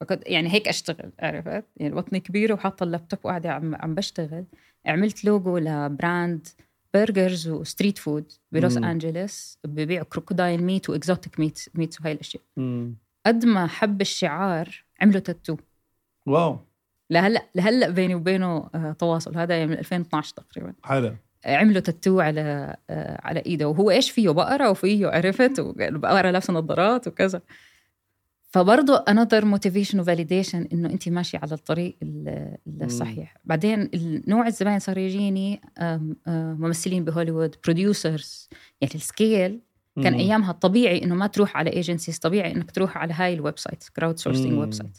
فكنت يعني هيك أشتغل عرفت؟ يعني بطني كبيرة وحاطة اللابتوب وقاعدة عم عم بشتغل. عملت logo ل brand burgers و street food بلوس مم. انجلوس ببيعوا crocodile meat و exotic meat meat وهي الأشياء. مم. قد ما حب الشعار عملوا tattoo. wow. لهلأ لهلأ بيني وبينه آه، تواصل. هذا يعني من 2012 تقريبا. حلو. عملوا تاتو على آه، على إيده. وهو إيش فيه؟ بقرة وفيه عرفت؟ وبقره لابسة نظارات وكذا. فبرضه another motivation و validation إنه انت ماشية على الطريق ال- الصحيح بعدين نوع الزباين صار يجيني ممثلين بهوليوود بروديوسرز يعني السكيل كان مم. أيامها الطبيعي إنه ما تروح على ايجنسيز طبيعي إنك تروح على هاي الويب سايت كراود سورسنج مم. ويب سايت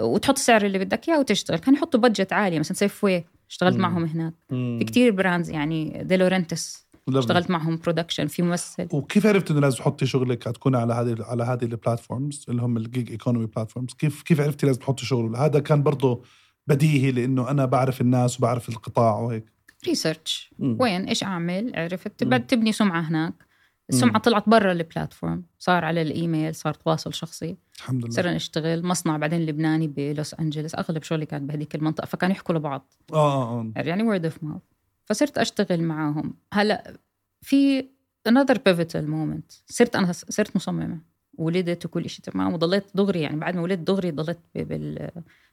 وتحط السعر اللي بدك إياه وتشتغل كانوا يحطوا بادجت عاليه مثلا سيف واي اشتغلت مم. معهم هناك مم. في كتير براندز يعني ديلورنتس. اشتغلت معهم برودكشن في ممثل. وكيف عرفت إنه لازم تحطي شغلك تكون على هذه على هذه البلاتفورمز اللي هم الجيج ايكونومي بلاتفورمز كيف كيف عرفتي لازم تحطي شغل؟ هذا كان برضه بديهي لإنه أنا بعرف الناس وبعرف القطاع وهيك. research مم. وين؟ إيش أعمل؟ عرفت؟ مم. بعد تبني سمعة هناك. السمعة طلعت برا ال platform صار على الإيميل صار تواصل شخصي. الحمد لله. صرنا نشتغل. مصنع بعدين لبناني بلوس أنجلوس أغلب شغلي كان بهذيك المنطقة. فكانوا يحكوا لبعض. آه آه آه. يعني word of mouth فصرت أشتغل معاهم. هلا في another pivotal moment. صرت أنا صرت مصممة. ولدت وكل شيء تمام. وضليت دغري يعني بعد ما ولدت دغري ضليت بال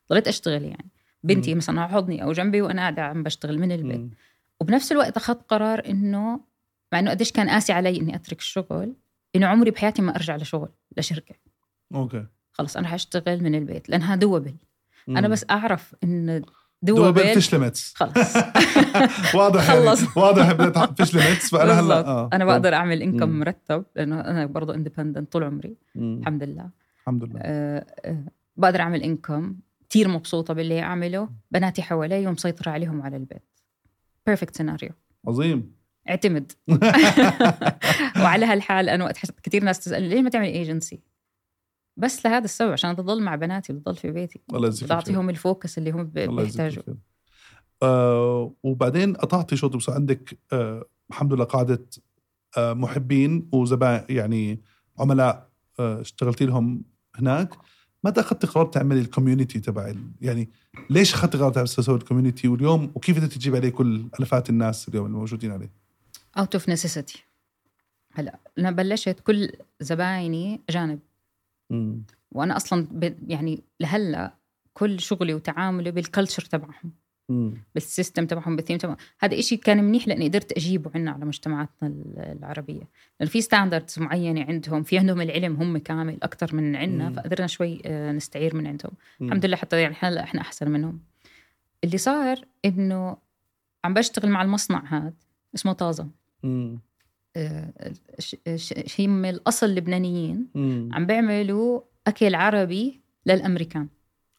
ضليت أشتغل يعني. بنتي مم. مثلا على حضني أو جنبي وأنا قاعدة عم بشتغل من البيت. مم. وبنفس الوقت أخذت قرار إنه مع إنه قديش كان قاسي علي إني أترك الشغل إنه عمري بحياتي ما أرجع لشغل لشركة. أوكي. خلص أنا حأشتغل من البيت. لأنها double أنا. بس أعرف إن double واضح يعني. خلص. واضح بدها فيش limits. فأنا هلا. آه. أنا بقدر أعمل income مم. مرتب لأنه أنا برضه independent طول عمري. مم. الحمد لله. الحمد لله. أه أه. بقدر أعمل income كثير مبسوطة باللي أعمله. بناتي حوالي ومسيطره عليهم على البيت. perfect scenario عظيم. اعتمد. وعلى هالحال أنا وقت كثير ناس تسألني ليه ما تعمل ايجنسي بس لهذا السبب عشان اضل مع بناتي وضل في بيتي. الله يجزيك ال focus اللي هم بيحتاجوا. آه وبعدين قطعتي شوط بس عندك آه الحمد لله قاعدة آه محبين وزبائن يعني عملاء آه اشتغلتي لهم هناك. متى اخذتي قرار تعملي ال community تبع يعني ليش اخذتي قرار تسوي ال community واليوم وكيف بدك تجيب عليه كل الآلافات الناس اليوم الموجودين عليه؟ out of necessity هلا أنا بلشت كل زبايني اجانب وأنا أصلا. يعني لهلأ كل شغلي وتعاملي بال culture تبعهم. بال system تبعهم بالثيم تبعهم هذا إشي كان منيح لأني قدرت أجيبه عنا على مجتمعاتنا ال- العربية لأن في standards معينة عندهم في عندهم العلم هم كامل أكثر من عنا. فقدرنا شوي آه، نستعير من عندهم مم. الحمد لله حتى يعني هلأ إحنا أحسن منهم اللي صار إنه عم بشتغل مع المصنع هذا اسمه طازة مم. هم الأصل لبنانيين. عم بيعملوا أكل عربي للأمريكان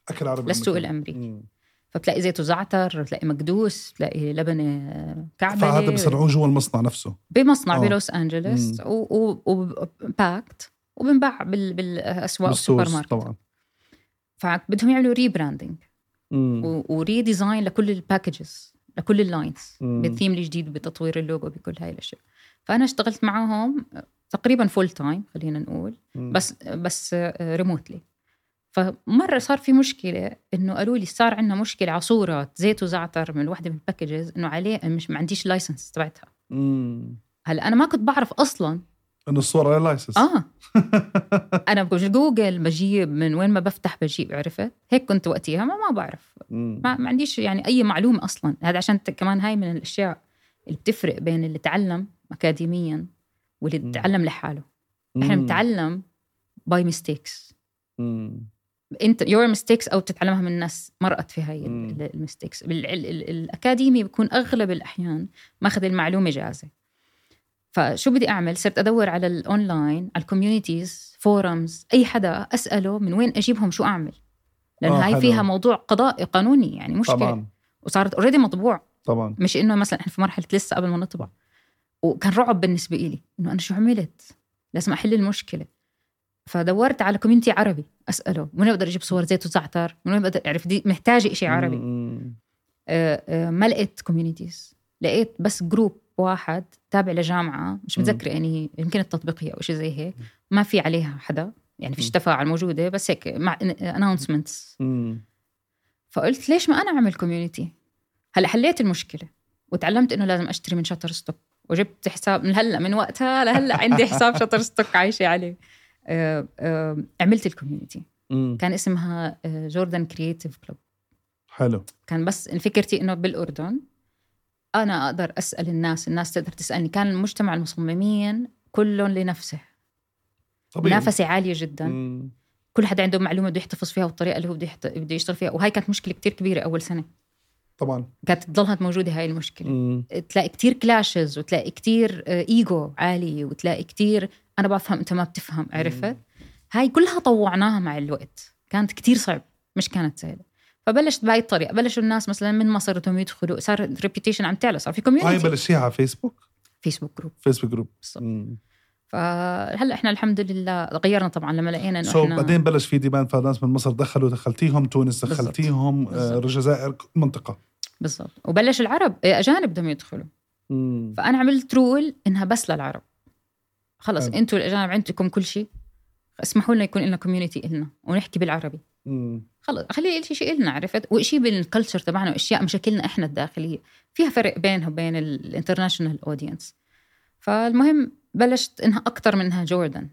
أكل عربي للسوق. مم. فبتلاقي زيت وزعتر بتلاقي مكدوس بتلاقي لبنه آه، كبة فهذا بصنعوه جوا المصنع نفسه بمصنع آه. بلوس أنجلوس و packed وبنباع بال- بالأسواق والسوبر ماركت طبعا فبدهم يعملوا rebranding. و redesign لكل ال packages لكل ال lines. بالثيم الجديد بتطوير اللوجو بكل هاي الأشياء فأنا اشتغلت معاهم تقريبا full time خلينا نقول. مم. بس بس remotely فمرة صار في مشكلة إنه قالوا لي صار عندنا مشكلة على صورة زيت وزعتر من وحدة من ال packages إنه عليه مش ما عنديش license تبعتها. هلأ أنا ما كنت بعرف أصلا. إنه الصورة على license آه. أنا بجوجل بجيب من وين ما بفتح بجيب عرفت؟ هيك كنت وقتها ما, ما بعرف. ما, ما عنديش يعني أي معلومة أصلا. هذا عشان كمان هاي من الأشياء اللي بتفرق بين اللي تعلم اكاديميا واللي. تعلم لحاله. إحنا. بنتعلم by mistakes. your mistakes أو بتتعلمها من ناس مرقت في هاي. ال mistakes الأكاديمي بيكون أغلب الأحيان ماخذ المعلومة جاهزة. فشو بدي أعمل؟ صرت أدور على الاونلاين على ال communities forums أي حدا أسأله من وين أجيبهم شو أعمل. لأن آه، هاي حلو. فيها موضوع قضائي قانوني يعني مشكلة. طبعا. وصارت already مطبوع. طبعا. مش إنه مثلا إحنا في مرحلة لسه قبل ما نطبع. وكان رعب بالنسبة إلي إنه أنا شو عملت؟ لازم أحل المشكلة. فدورت على community عربي أسأله من وين بقدر أجيب صور زيت وزعتر؟ من وين بقدر اعرف دي محتاجة شيء عربي. آه، آه، ما لقيت communities لقيت بس group واحد تابع لجامعة مش. متذكرة يعني يمكن التطبيقية أو شيء زي هيك. ما في عليها حدا يعني فيش. تفاعل موجوده بس هيك مع announcements. فقلت ليش ما أنا أعمل community هلأ حليت المشكلة وتعلمت إنه لازم أشتري من Shutterstock وجبت حساب من هلا من وقتها لهلا عندي حساب Shutterstock عايشة عليه. آه، آه، عملت ال community. كان اسمها Jordan Creative Club حلو. كان بس فكرتي إنه بالأردن أنا أقدر أسأل الناس الناس تقدر تسألني. كان المجتمع المصممين كلهم لنفسه. طبيعي. منافسة عالية جدا. مم. كل حدا عنده معلومة بده يحتفظ فيها والطريقة اللي هو بده يحت- بده يشتغل فيها. وهي كانت مشكلة كتير كبيرة أول سنة. طبعا. كانت تضلها موجودة هاي المشكلة. مم. تلاقي كتير clashes وتلاقي كتير ايجو عالي وتلاقي كتير أنا بفهم أنت ما بتفهم عرفت؟ هاي كلها طوعناها مع الوقت. كانت كتير صعب مش كانت سهلة. فبلشت بهاي الطريقة. بلشوا الناس مثلا من مصر بدهم يدخلوا صار ال reputation عم تعلى صار في هاي community بلشتيها على فيسبوك Facebook group Facebook group بالضبط. مم. فهلا إحنا الحمد لله غيرنا طبعا لما لقينا إنه so إحنا بعدين بلش في demand فناس من مصر دخلوا دخلتيهم تونس. دخلتيهم آه،. الجزائر منطقة بالضبط وبلش العرب إيه، أجانب بدهم يدخلوا مم. فأنا عملت rule إنها بس للعرب خلص. أنتوا الأجانب عندكم كل شيء اسمحوا لنا يكون لنا community إلنا ونحكي بالعربي مم. خلص خلي شيء شيء إلنا عرفت وشيء بال culture تبعنا وأشياء مشاكلنا إحنا الداخلية فيها فرق بينها وبين ال international audience فالمهم بلشت إنها أكثر منها Jordan.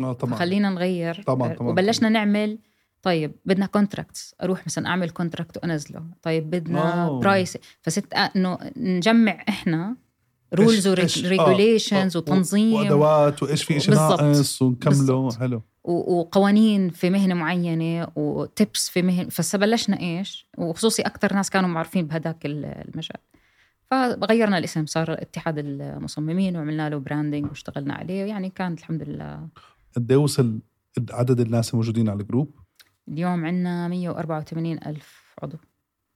آه طبعا. خلينا نغير. طبعاً، طبعاً. وبلشنا نعمل طيب بدنا كونتراكتس أروح مثلا أعمل كونتراكت وأنزله. طيب بدنا أوه. برايس فست إنه نجمع إحنا رولز إيش- آه، وريجوليشنز آه، وتنظيم. وأدوات وإيش في شيء بالضبط. ناقص ونكمله. حلو. وقوانين في مهنة معينة وتبس في مهنه فبلشنا إيش؟ وخصوصي أكثر ناس كانوا معروفين بهداك ال- المجال. فغيرنا الاسم صار اتحاد المصممين وعملنا له براندنج واشتغلنا عليه يعني كانت الحمد لله قد إيه وصل عدد الناس الموجودين على ال group اليوم عندنا 184 ألف عضو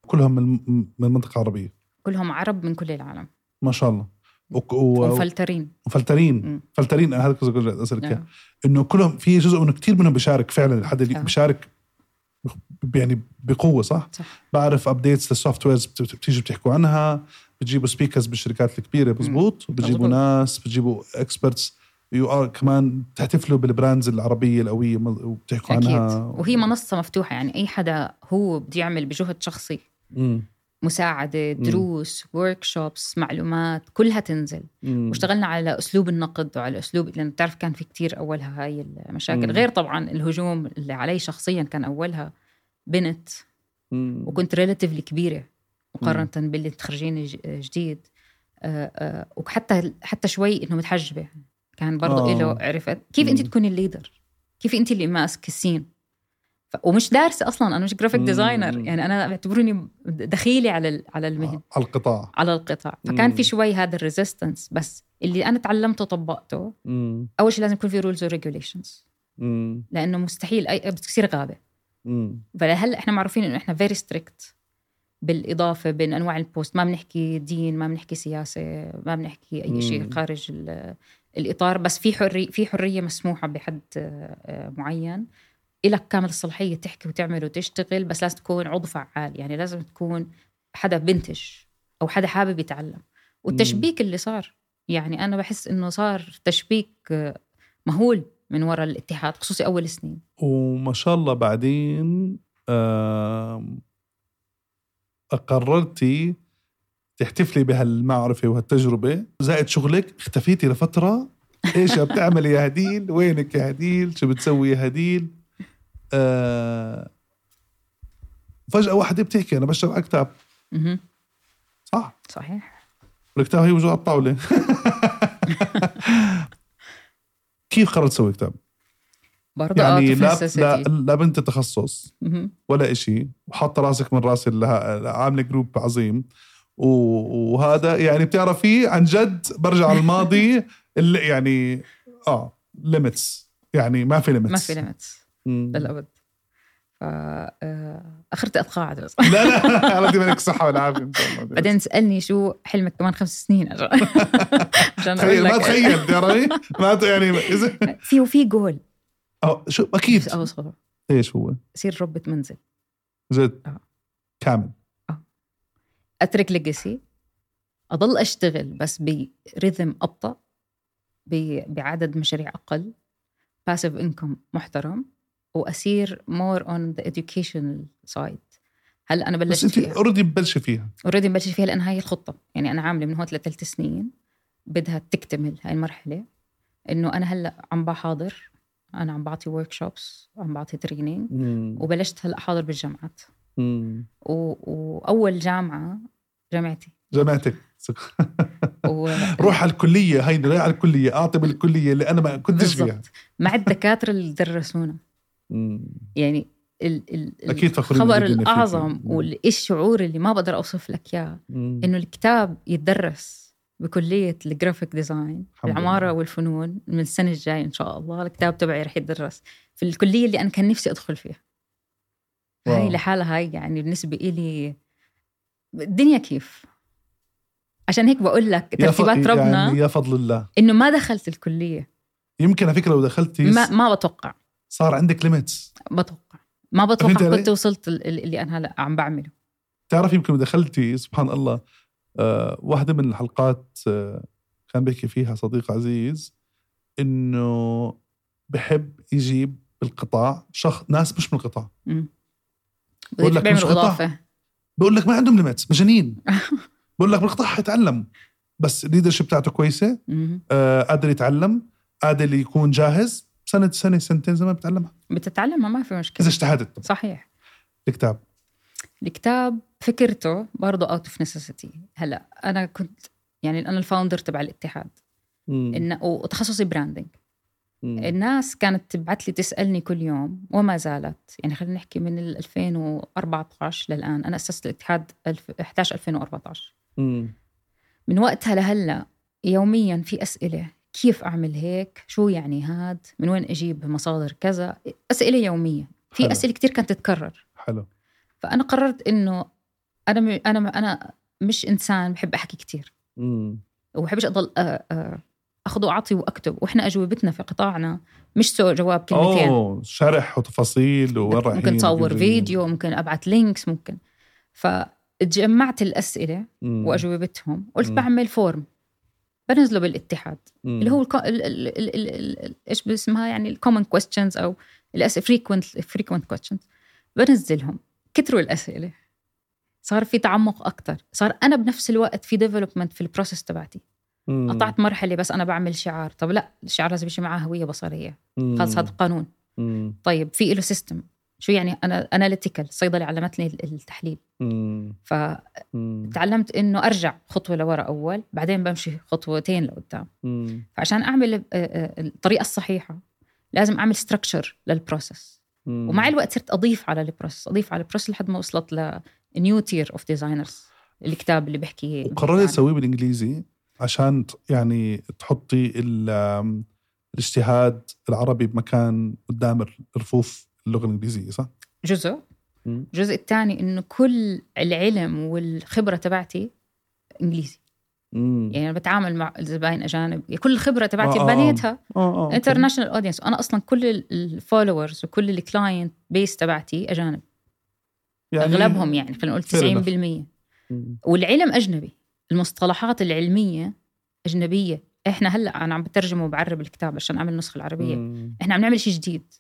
كلهم من من المنطقة العربية كلهم عرب من كل العالم ما شاء الله وك- و- ومفلترين ومفلترين مم. مفلترين هذا كنت أسألك. آه. إنه كلهم في جزء منه كثير منهم بيشارك فعلا الحد اللي آه. بيشارك يعني بقوة صح؟ صح. بعرف updates لل softwares بت- بتيجوا بتحكوا عنها بتجيبوا speakers بالشركات الكبيرة مزبوط بتجيبوا مزبوط. ناس بتجيبوا experts you are كمان تحتفلوا بال brands العربية القوية وبتحكوا أكيد عنها وهي منصة مفتوحة يعني أي حدا هو بده يعمل بجهد شخصي مم. مساعدة دروس workshops معلومات كلها تنزل مم. واشتغلنا على أسلوب النقد وعلى أسلوب لأنه بتعرف كان في كتير أولها هاي المشاكل مم. غير طبعا الهجوم اللي علي شخصيا كان أولها بنت مم. وكنت relatively كبيرة مقارنة باللي متخرجين ج- جديد آه، آه، وحتى حتى شوي إنه متحجبة كان برضه آه. له عرفت كيف انت مم. تكوني ال leader كيف انت اللي ماسك ال scene. ومش دارسة أصلا أنا مش جرافيك مم. designer يعني أنا بعتبرني دخيلة على ال- على المهن على القطاع على القطاع فكان مم. في شوي هذا ال resistance بس اللي أنا تعلمته وطبقته مم. أول شيء لازم يكون في rules و regulations مم. لأنه مستحيل اي بتصير غابة مم. فلهلأ إحنا معروفين إنه إحنا very strict بالإضافة بين أنواع البوست ما بنحكي دين ما بنحكي سياسة ما بنحكي أي شيء. خارج ال- الإطار. بس في حريه في حرية مسموحة بحد آه، آه، معين. إلك كامل الصلاحية تحكي وتعمل وتشتغل بس لازم تكون عضو فعال. يعني لازم تكون حدا بنتج أو حدا حابب يتعلم. والتشبيك اللي صار. يعني أنا بحس إنه صار تشبيك آه، مهول من وراء الاتحاد خصوصي أول سنين. وما شاء الله بعدين آم، قررتي تحتفلي بهالمعرفة وهالتجربة. زائد شغلك اختفيتي لفترة. إيش بتعملي يا هديل؟ وينك يا هديل؟ شو بتسوي يا هديل؟ آه فجأة واحدة بتحكي أنا بشتغل على كتاب. صح. صحيح. الكتاب هي موجود على الطاولة. كيف قررت تسوي كتاب؟ برضه يعني out of لا. لا, لا بنت تخصص. ولا إشي. وحاطة راسك من راس عاملة جروب عظيم. وهذا يعني بتعرفي عن جد برجع الماضي اللي يعني آه ليميتس يعني ما في ليميتس ما في ليميتس للأبد. آه، أخرت أتقاعد بس. لا لا الله يديم عليك الصحة والعافية. إن شاء الله. بعدين سألني شو حلمك كمان خمس سنين عشان ما تخيل تعرفي ما يعني في وفي جول أو شو أكيد. بس اوصله إيش هو؟ اصير ربة منزل. جد آه. كامل؟ أترك legacy أضل أشتغل بس ب rhythm أبطأ ب- بعدد مشاريع أقل passive income محترم وأصير more on the educational side هلا أنا بس بلشت أنت فيها؟ already مبلشة فيها. already مبلشت فيها لأن هاي الخطة. يعني أنا عاملة من هون لثلاث سنين بدها تكتمل هاي المرحلة إنه أنا هلأ عم بحاضر أنا عم بعطي workshops عم بعطي training وبلشت هلأ حاضر بالجامعات. و... وأول جامعة جامعتي جامعتك و... روح على الكلية هيدي رايح على الكلية أعطي بالكلية اللي أنا ما كنتش فيها مع الدكاترة اللي درسونا. يعني ال... ال... أكيد الخبر. الأعظم. والشعور اللي ما بقدر أوصف لك إياه. إنه الكتاب يتدرس بكلية ال graphic design الحمد العمارة لله. والفنون من السنة الجاية إن شاء الله. الكتاب تبعي رح يتدرس في الكلية اللي أنا كان نفسي أدخل فيها. wow. هاي لحالها هاي يعني بالنسبة إلي الدنيا كيف؟ عشان هيك بقول لك ف- ترتيبات ربنا يعني يا فضل الله. إنه ما دخلت الكلية. يمكن على فكرة لو دخلتي ما ما بتوقع. صار عندك limits بتوقع. ما أنت بتوقع؟ كنت وصلت ال- ال- اللي أنا هلا عم بعمله. تعرف يمكن دخلتي سبحان الله واحدة من الحلقات آه كان بيحكي فيها صديق عزيز إنه بحب يجيب بالقطاع شخص ناس مش من القطاع. بقول لك مش. اضافه بقول لك ما عندهم limits مجانين. بقول لك بالقطاع حيتعلم. بس ال leadership بتاعته كويسة. مم. آه قادر يتعلم. قادر يكون جاهز. سنة سنة سنتين زي ما بتعلمها. بتتعلم ما في مشكلة. إذا اجتهدت. صحيح. الكتاب. الكتاب فكرته برضه out of necessity هلا أنا كنت يعني أنا ال founder تبع الاتحاد. إن وتخصصي branding الناس كانت تبعت لي تسألني كل يوم وما زالت. يعني خلينا نحكي من ال 2014 للآن. أنا أسست الاتحاد 11 2014 مم. من وقتها لهلا يوميا في أسئلة. كيف أعمل هيك؟ شو يعني هاد؟ من وين أجيب مصادر كذا؟ أسئلة يومية. في حلو. أسئلة كتير كانت تتكرر. حلو. فأنا قررت إنه أنا م- أنا أنا مش إنسان بحب أحكي كتير مم. وبحبش أضل أ- أ- اخذ وأعطي وأكتب وإحنا أجوبتنا في قطاعنا مش so جواب كلمتين أوه شرح وتفاصيل وين ممكن تصور. فيديو ممكن أبعت links ممكن فجمعت الأسئلة مم. وأجوبتهم قلت مم. بعمل form بنزله بالاتحاد مم. اللي هو الكو... ال... ال... ال... ال... ال... إيش باسمها يعني ال common questions أو الاسئله frequent frequent questions بنزلهم كتروا الأسئلة. صار في تعمق أكثر صار أنا بنفس الوقت في development في ال process تبعتي. قطعت مرحلة بس أنا بعمل شعار. طب لا الشعار لازم يمشي معاه هوية بصرية. خلص هذا القانون طيب في له system شو يعني؟ أنا analytical الصيدله علمتني التحليل. فتعلمت إنه أرجع خطوة لورا أول بعدين بمشي خطوتين لقدام. فعشان أعمل الطريقة الصحيحة لازم أعمل structure لل process ومع الوقت صرت أضيف على ال process أضيف على ال process لحد ما وصلت ل new tier of designers الكتاب اللي بحكي وقررت تسويه بالإنجليزي عشان يعني تحطي الاجتهاد العربي بمكان قدام الرفوف اللغة الإنجليزية صح؟ جزء. الجزء الثاني إنه كل العلم والخبرة تبعتي إنجليزي. مم. يعني أنا بتعامل مع الزباين أجانب يعني كل الخبرة تبعتي آه بنيتها international audience وأنا أصلا كل ال followers وكل ال client base تبعتي أجانب. يعني أغلبهم يعني خلينا نقول 90% والعلم أجنبي. المصطلحات العلمية أجنبية. إحنا هلأ أنا عم بترجم وبعرب الكتاب عشان أعمل النسخه العربية. مم. إحنا عم نعمل شيء جديد.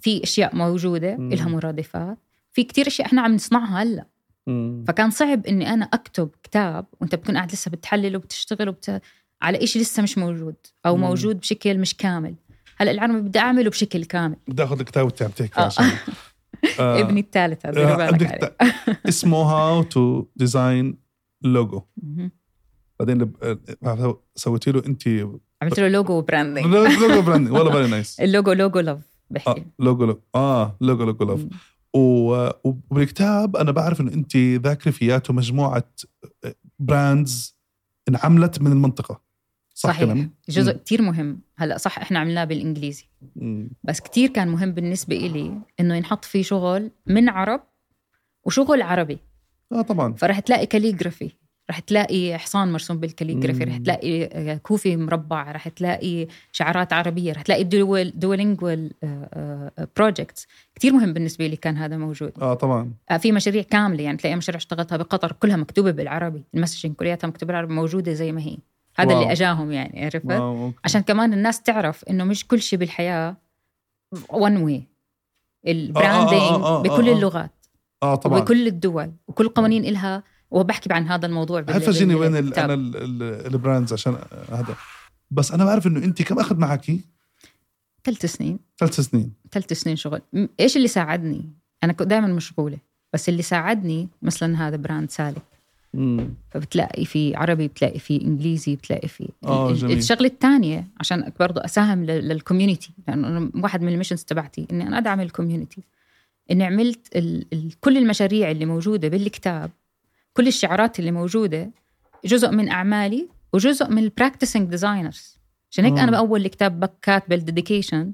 في أشياء موجودة مم. لها مرادفات. في كتير أشياء إحنا عم نصنعها هلأ. فكان صعب إني أنا أكتب كتاب وأنت بتكون قاعد لسه بتحلل وبتشتغل وبت... على شيء لسه مش موجود أو مم. موجود بشكل مش كامل. هلأ العربي بدي أعمله بشكل كامل. بدي آخذ الكتاب وانت عم تحكي آه. عشان آه. ابني الثالث هذا اسمه how to design logo بعدين سويتي له انت. عملت له logo branding logo branding والله very nice ال logo logo love بحكي. آه logo logo آه logo logo love وبالكتاب أنا بعرف انه انت ذاكري فياته مجموعه brands انعملت من المنطقة. صح صحيح. كلام؟ جزء كتير مهم. هلأ صح إحنا عملناه بالإنجليزي. مم. بس كتير كان مهم بالنسبة إلي إنه ينحط فيه شغل من عرب وشغل عربي. آه طبعا. فرح تلاقي calligraphy رح تلاقي حصان مرسوم بال calligraphy رح تلاقي آه، كوفي مربع رح تلاقي شعارات عربية رح تلاقي dual dual lingual projects كثير مهم بالنسبة لي كان هذا موجود. آه طبعا. آه في مشاريع كاملة يعني تلاقي مشاريع اشتغلتها بقطر كلها مكتوبة بالعربي ال messaging كلياتها مكتوبة بالعربي موجودة زي ما هي. هذا wow. اللي أجاهم يعني عرفت؟ عشان كمان الناس تعرف إنه مش كل شيء بالحياة one way ال branding آه آه بكل اللغات آه طبعا. وبكل الدول وكل قوانين إلها وبحكي عن هذا الموضوع هل فرجيني وين أنا ال brands عشان هذا؟ بس أنا بعرف إنه انت كم أخذ معك؟ ثلاث سنين. ثلاث سنين. ثلاث سنين شغل. إيش اللي ساعدني؟ أنا كنت دائما مشغولة. بس اللي ساعدني مثلا هذا brand سالك. مم. فبتلاقي في عربي بتلاقي في إنجليزي بتلاقي في آه. الشغلة الثانية عشان برضه أساهم لل community لأنه واحد من ال missions تبعتي إني أنا أدعم ال community إني عملت ال ال كل المشاريع اللي موجودة بالكتاب كل الشعارات اللي موجودة جزء من أعمالي وجزء من ال practicing designers عشان هيك أنا بأول كتاب كاتبه ال dedication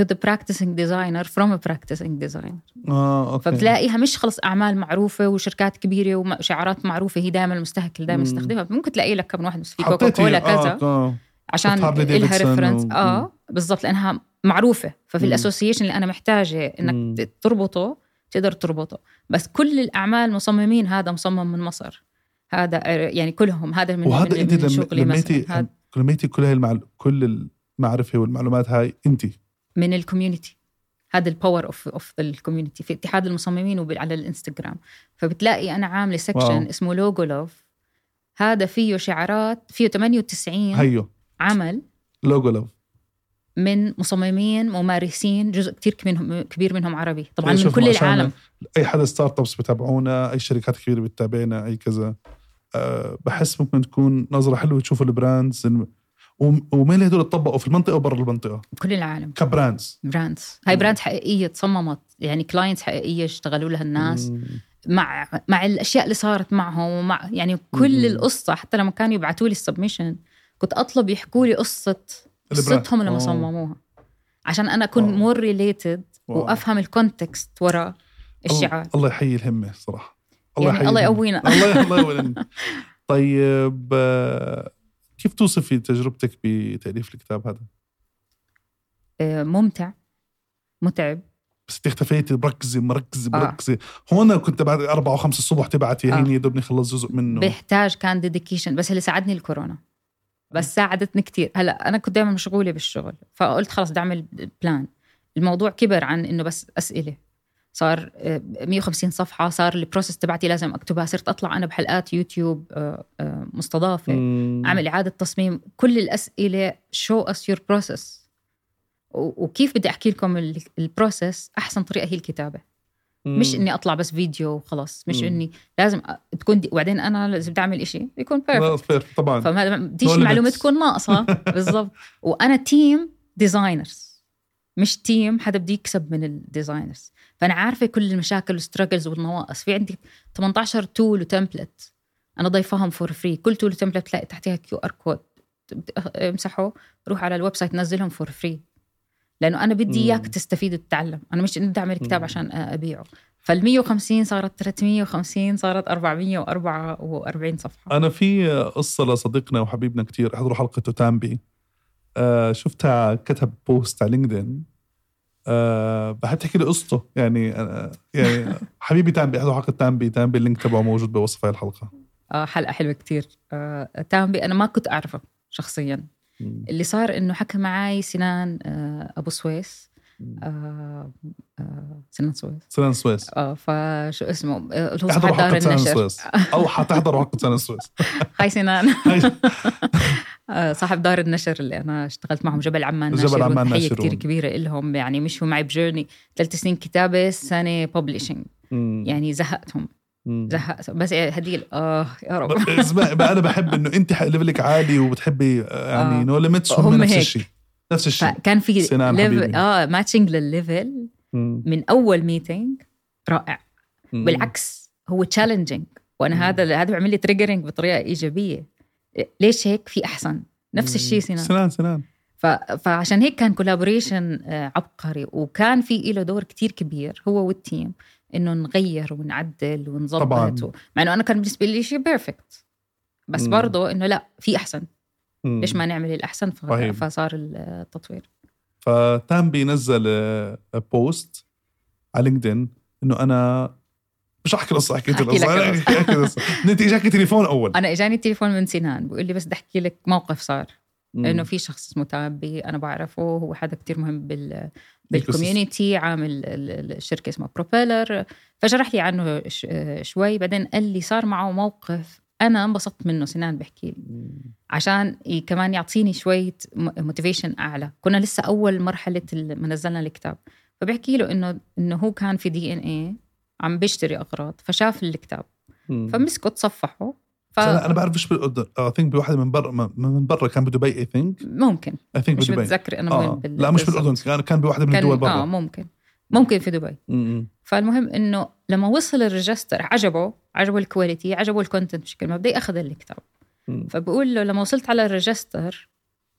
to the practicing designer from a practicing designer. آه أوكي. فبتلاقيها مش خلص أعمال معروفة وشركات كبيرة وشعارات معروفة هي دائما المستهلك دائما يستخدمها ممكن تلاقي لك كم واحد بس في كوكا كولا كذا آه عشان لها reference و... آه بالضبط لأنها معروفة. ففي ال association اللي أنا محتاجة إنك مم. تربطه تقدر تربطه. بس كل الأعمال مصممين هذا مصمم من مصر. هذا يعني كلهم هذا من وهذا من أنت من شغلي لميتي لميتي كل هاي المعل... كل المعرفة والمعلومات هاي أنت. من ال community. هذا ال power of of ال community في اتحاد المصممين وعلى الإنستغرام. فبتلاقي أنا عاملة section اسمه logo love هذا فيه شعارات فيه 98 هيو. عمل. logo love من مصممين ممارسين جزء كتير منهم كبير منهم عربي. طبعا من كل العالم. أي حدا startups بتابعونا أي شركات كبيرة بتتابعنا أي كذا. أه بحس ممكن تكون نظرة حلوة تشوفوا ال brands. ومين هدول تطبقوا في المنطقة وبرا المنطقة؟ كل العالم. ك brands. brands هاي brands حقيقية تصممت. يعني clients حقيقية اشتغلوا لها الناس. مم. مع مع الأشياء اللي صارت معهم ومع يعني كل مم. القصة. حتى لما كانوا يبعثوا لي ال submission كنت أطلب يحكوا لي قصة قصتهم لما صمموها. عشان أنا أكون more related وأفهم ال context وراء الشعار. الله يحيي الهمة صراحة. الله يعني الله يقوينا. الله الله يقوينا طيب آه، كيف توصفي تجربتك بتأليف الكتاب هذا؟ آه، ممتع متعب. بس أنت اختفيتي. مركزه آه. مركزه آه. هون كنت بعد أربعة وخمسة الصبح تبعتي هيني يا دوب نخلص جزء منه. بيحتاج كان dedication بس اللي ساعدني الكورونا. بس ساعدتني كتير. هلا أنا كنت دائما مشغولة بالشغل فقلت خلص بدي اعمل plan الموضوع كبر عن إنه بس أسئلة. صار 150 صفحة صار ال process تبعتي لازم أكتبها. صرت أطلع أنا بحلقات يوتيوب مستضافة. أعمل إعادة تصميم. كل الأسئلة show us your process وكيف بدي أحكي لكم ال process أحسن طريقة هي الكتابة. مم. مش إني أطلع بس فيديو وخلاص مش مم. إني لازم تكون دي وبعدين أنا لازم بدي أعمل شيء يكون perfect طبعا. فما بديش المعلومة تكون ناقصة. بالضبط. وأنا team designers مش team حدا بده يكسب من ال designers فأنا عارفة كل المشاكل وال struggles والنواقص. في عندي 18 tool و template أنا ضيفاهم for free كل tool و template تلاقي تحتها QR code امسحه روح على ال website نزلهم for free لأنه أنا بدي إياك تستفيد وتتعلم. أنا مش إني بدي أعمل كتاب عشان أبيعه. فال 150 صارت 350 صارت 444 صفحة. أنا في قصة لصديقنا وحبيبنا كتير حضروا حلقته تامبي آه شفتها كتب post على LinkedIn. أه بحب تحكي لي قصته. يعني أه يعني حبيبي تامبي احضر حلقة تامبي تامبي ال link تبعه موجود بوصف هاي الحلقة. آه حلقة حلوة كتير. آه تامبي أنا ما كنت أعرفه شخصيا. اللي صار إنه حكى معي سنان آه، أبو سويس. آه آه سنان سويس. سنان سويس. آه فشو اسمه؟ آه، هو صاحب دار النشر. سويس. أو حتحضر حلقه سنان سويس. هاي سنان. صاحب دار النشر اللي أنا اشتغلت معهم جبل عمان ناشر جبل عمان ناشر كثير كبيرة لهم يعني مشوا معي ب journey ثلاث سنين كتابة سنة ب publishing يعني زهقتهم. زهق. بس هدي آه يا رب. بقى أنا بحب إنه أنت level ك عالي وبتحبي آه، يعني آه. no limits هم نفس الشيء. نفس الشيء. كان في level آه matching لل level من أول meeting رائع. مم. بالعكس هو challenging وأنا مم. هذا هذا بيعمل لي triggering بطريقة إيجابية. ليش هيك؟ في أحسن. نفس الشيء سنان. سنان سنان. فعشان هيك كان collaboration آه، عبقري. وكان في له دور كتير كبير هو وال team إنه نغير ونعدل ونظبط طبعا. و... مع إنه أنا كان بالنسبة لي شيء perfect بس برضه إنه لا في أحسن. مم. ليش ما نعمل الأحسن؟ ف... فصار التطوير. فتامبي نزل post على LinkedIn إنه أنا مش احكي القصة حكيت القصة. احكي انت اجاك تليفون أول. أنا إجاني التليفون من سنان بيقول لي بس بدي أحكي لك موقف صار. إنه في شخص اسمه تامبي أنا بعرفه هو حدا كتير مهم بال بال community عامل الشركة اسمها Propeller فشرح لي عنه شوي بعدين قال لي صار معه موقف أنا انبسطت منه سنان بحكي لي. عشان كمان يعطيني شوية motivation أعلى. كنا لسه أول مرحلة ما نزلنا الكتاب. فبحكي له إنه إنه هو كان في DNA عم بيشتري أغراض فشاف الكتاب. فمسكه تصفحه ف... أنا بعرف إيش I think بواحده من برا من برا كان بدبي I think ممكن. I think مش متذكر أنا آه. لا مش بالاردن كان كان بواحده من الدول برا. آه ممكن. ممكن في دبي. فالمهم إنه لما وصل ال register عجبه عجبه ال quality عجبه ال content بشكل مبدئي أخذ الكتاب. فبقول له لما وصلت على ال register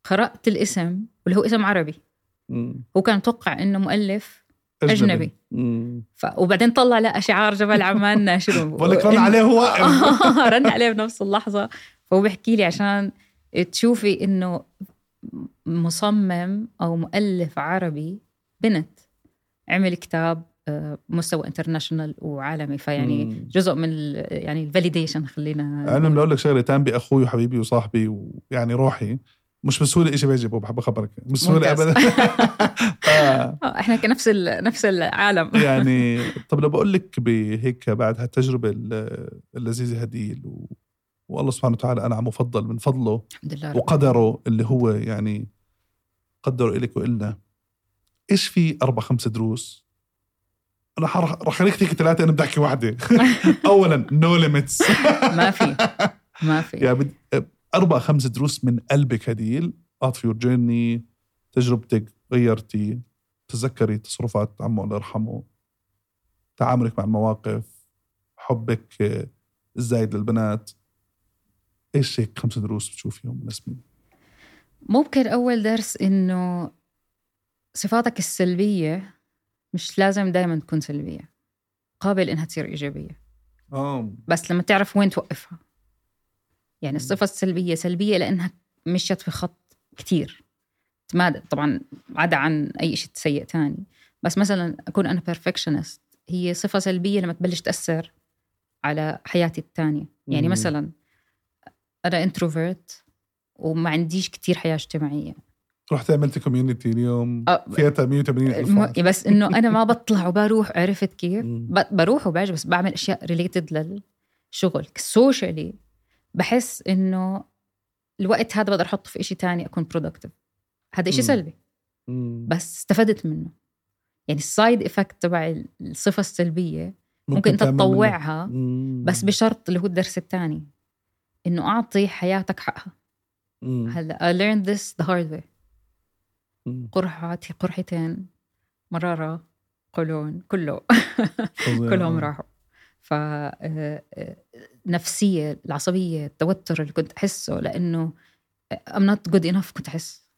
قرأت الاسم واللي هو اسم عربي. مم. هو كان متوقع إنه مؤلف أجنبي, أجنبي. ف... وبعدين طلع لقى شعار جبل عمان ناشر بقول لك رن عليه هو. رن عليه بنفس اللحظة. فهو بيحكي لي عشان تشوفي إنه مصمم أو مؤلف عربي بنت عمل كتاب آه، مستوى international وعالمي. فيعني مم. جزء من يعني ال validation خلينا أنا بدي أقول لك شغلة تامبي أخوي وحبيبي وصاحبي ويعني روحي. مش بسهوله شيء بيعجبه بحب أخبرك. مش بسهوله ابدا. آه. إحنا كنفس نفس العالم. يعني طب لو بقول لك بهيك بعد هالتجربة اللذيذة هدي و... والله سبحانه وتعالى انعم وفضل من فضله الحمد لله وقدره اللي هو يعني قدره إلك وإلنا. إيش في أربع خمس دروس؟ أنا رح خليك تحكي ثلاثة أنا بدي أحكي واحدة. اولا no limits ما في. ما في. يعني. أربع خمس دروس من قلبك هديل اعطي your journey تجربتك غيرتي. تذكري تصرفات عمو الله يرحمه. تعاملك مع المواقف. حبك الزايد للبنات. إيش هيك خمس دروس بتشوفيهم مناسبين. ممكن أول درس إنه صفاتك السلبية مش لازم دائما تكون سلبية. قابل إنها تصير إيجابية. آه. بس لما تعرف وين توقفها. يعني الصفة السلبية سلبية لأنها مشت في خط كتير. ما طبعا عدا عن أي شيء سيء تاني. بس مثلا أكون أنا perfectionist هي صفة سلبية لما تبلش تأثر على حياتي الثانية يعني مم. مثلا أنا introvert وما عنديش كتير حياة اجتماعية. رحت عملت community اليوم. فيها 180 ألف بس إنه أنا ما بطلع وبروح عرفت كيف؟ بروح وباجي بس بعمل أشياء related للشغل. socially بحس إنه الوقت هذا بقدر أحطه في شيء تاني أكون productive هذا شيء سلبي. بس استفدت منه. يعني ال side effect تبع الصفة السلبية ممكن, ممكن أنت تطوعها بس بشرط اللي هو الدرس الثاني إنه أعطي حياتك حقها. هلا I learned this the hard way. قرحتي قرحتين مرارة قولون كله. كلهم راحوا. ف نفسية العصبية التوتر اللي كنت أحسه لأنه I'm not good enough كنت أحس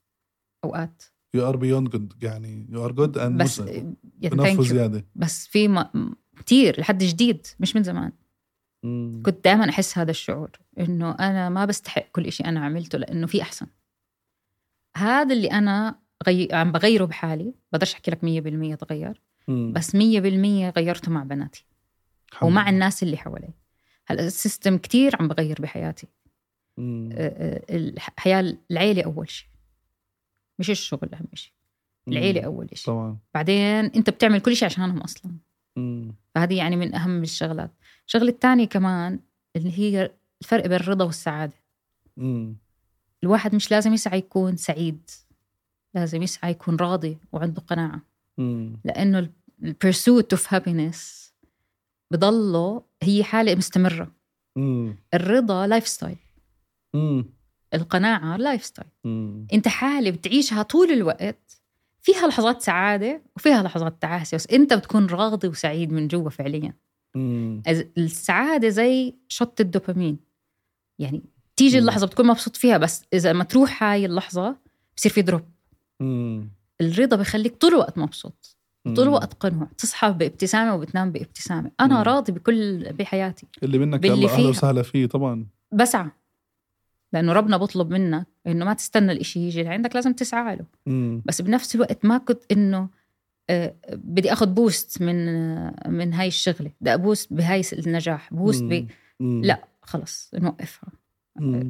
أوقات. You are beyond good يعني you are good and بس يعني زيادة بس في م... كتير لحد جديد مش من زمان. مم. كنت دائما أحس هذا الشعور إنه أنا ما بستحق كل شيء أنا عملته لأنه في أحسن. هذا اللي أنا غي... عم بغيره بحالي بقدرش أحكي لك 100% تغير. مم. بس 100% غيرته مع بناتي. ومع الناس اللي حوالي. هلا السيستم كتير عم بغير بحياتي. الحياة العيلة أول شيء مش الشغل أهم شيء العيلة أول شيء طبعا. بعدين أنت بتعمل كل شيء عشانهم أصلا. مم. فهذه يعني من أهم الشغلات. الشغلة الثانية كمان اللي هي الفرق بين الرضا والسعادة. مم. الواحد مش لازم يسعى يكون سعيد. لازم يسعى يكون راضي وعنده قناعة. مم. لأنه ال pursuit of happiness بضله هي حالة مستمرة. مم. الرضا lifestyle القناعة lifestyle انت حالة بتعيشها طول الوقت فيها لحظات سعادة وفيها لحظات تعاسة بس انت بتكون راضي وسعيد من جوا فعليا. مم. السعادة زي شط الدوبامين. يعني تيجي مم. اللحظة بتكون مبسوط فيها بس إذا ما تروح هاي اللحظة بصير في دروب مم. الرضا بخليك طول الوقت مبسوط. طول الوقت قنوع تصحى بابتسامة وبتنام بابتسامة. أنا مم. راضي بكل بحياتي. اللي منك الله أهلا وسهلا فيه طبعا. بسعى. لأنه ربنا بطلب منك إنه ما تستنى الإشي يجي. لعندك لازم تسعى له. مم. بس بنفس الوقت ما كنت إنه آه، بدي أخذ post من آه، من هاي الشغلة. بدي أ post بهاي النجاح. post ب لا خلص نوقفها.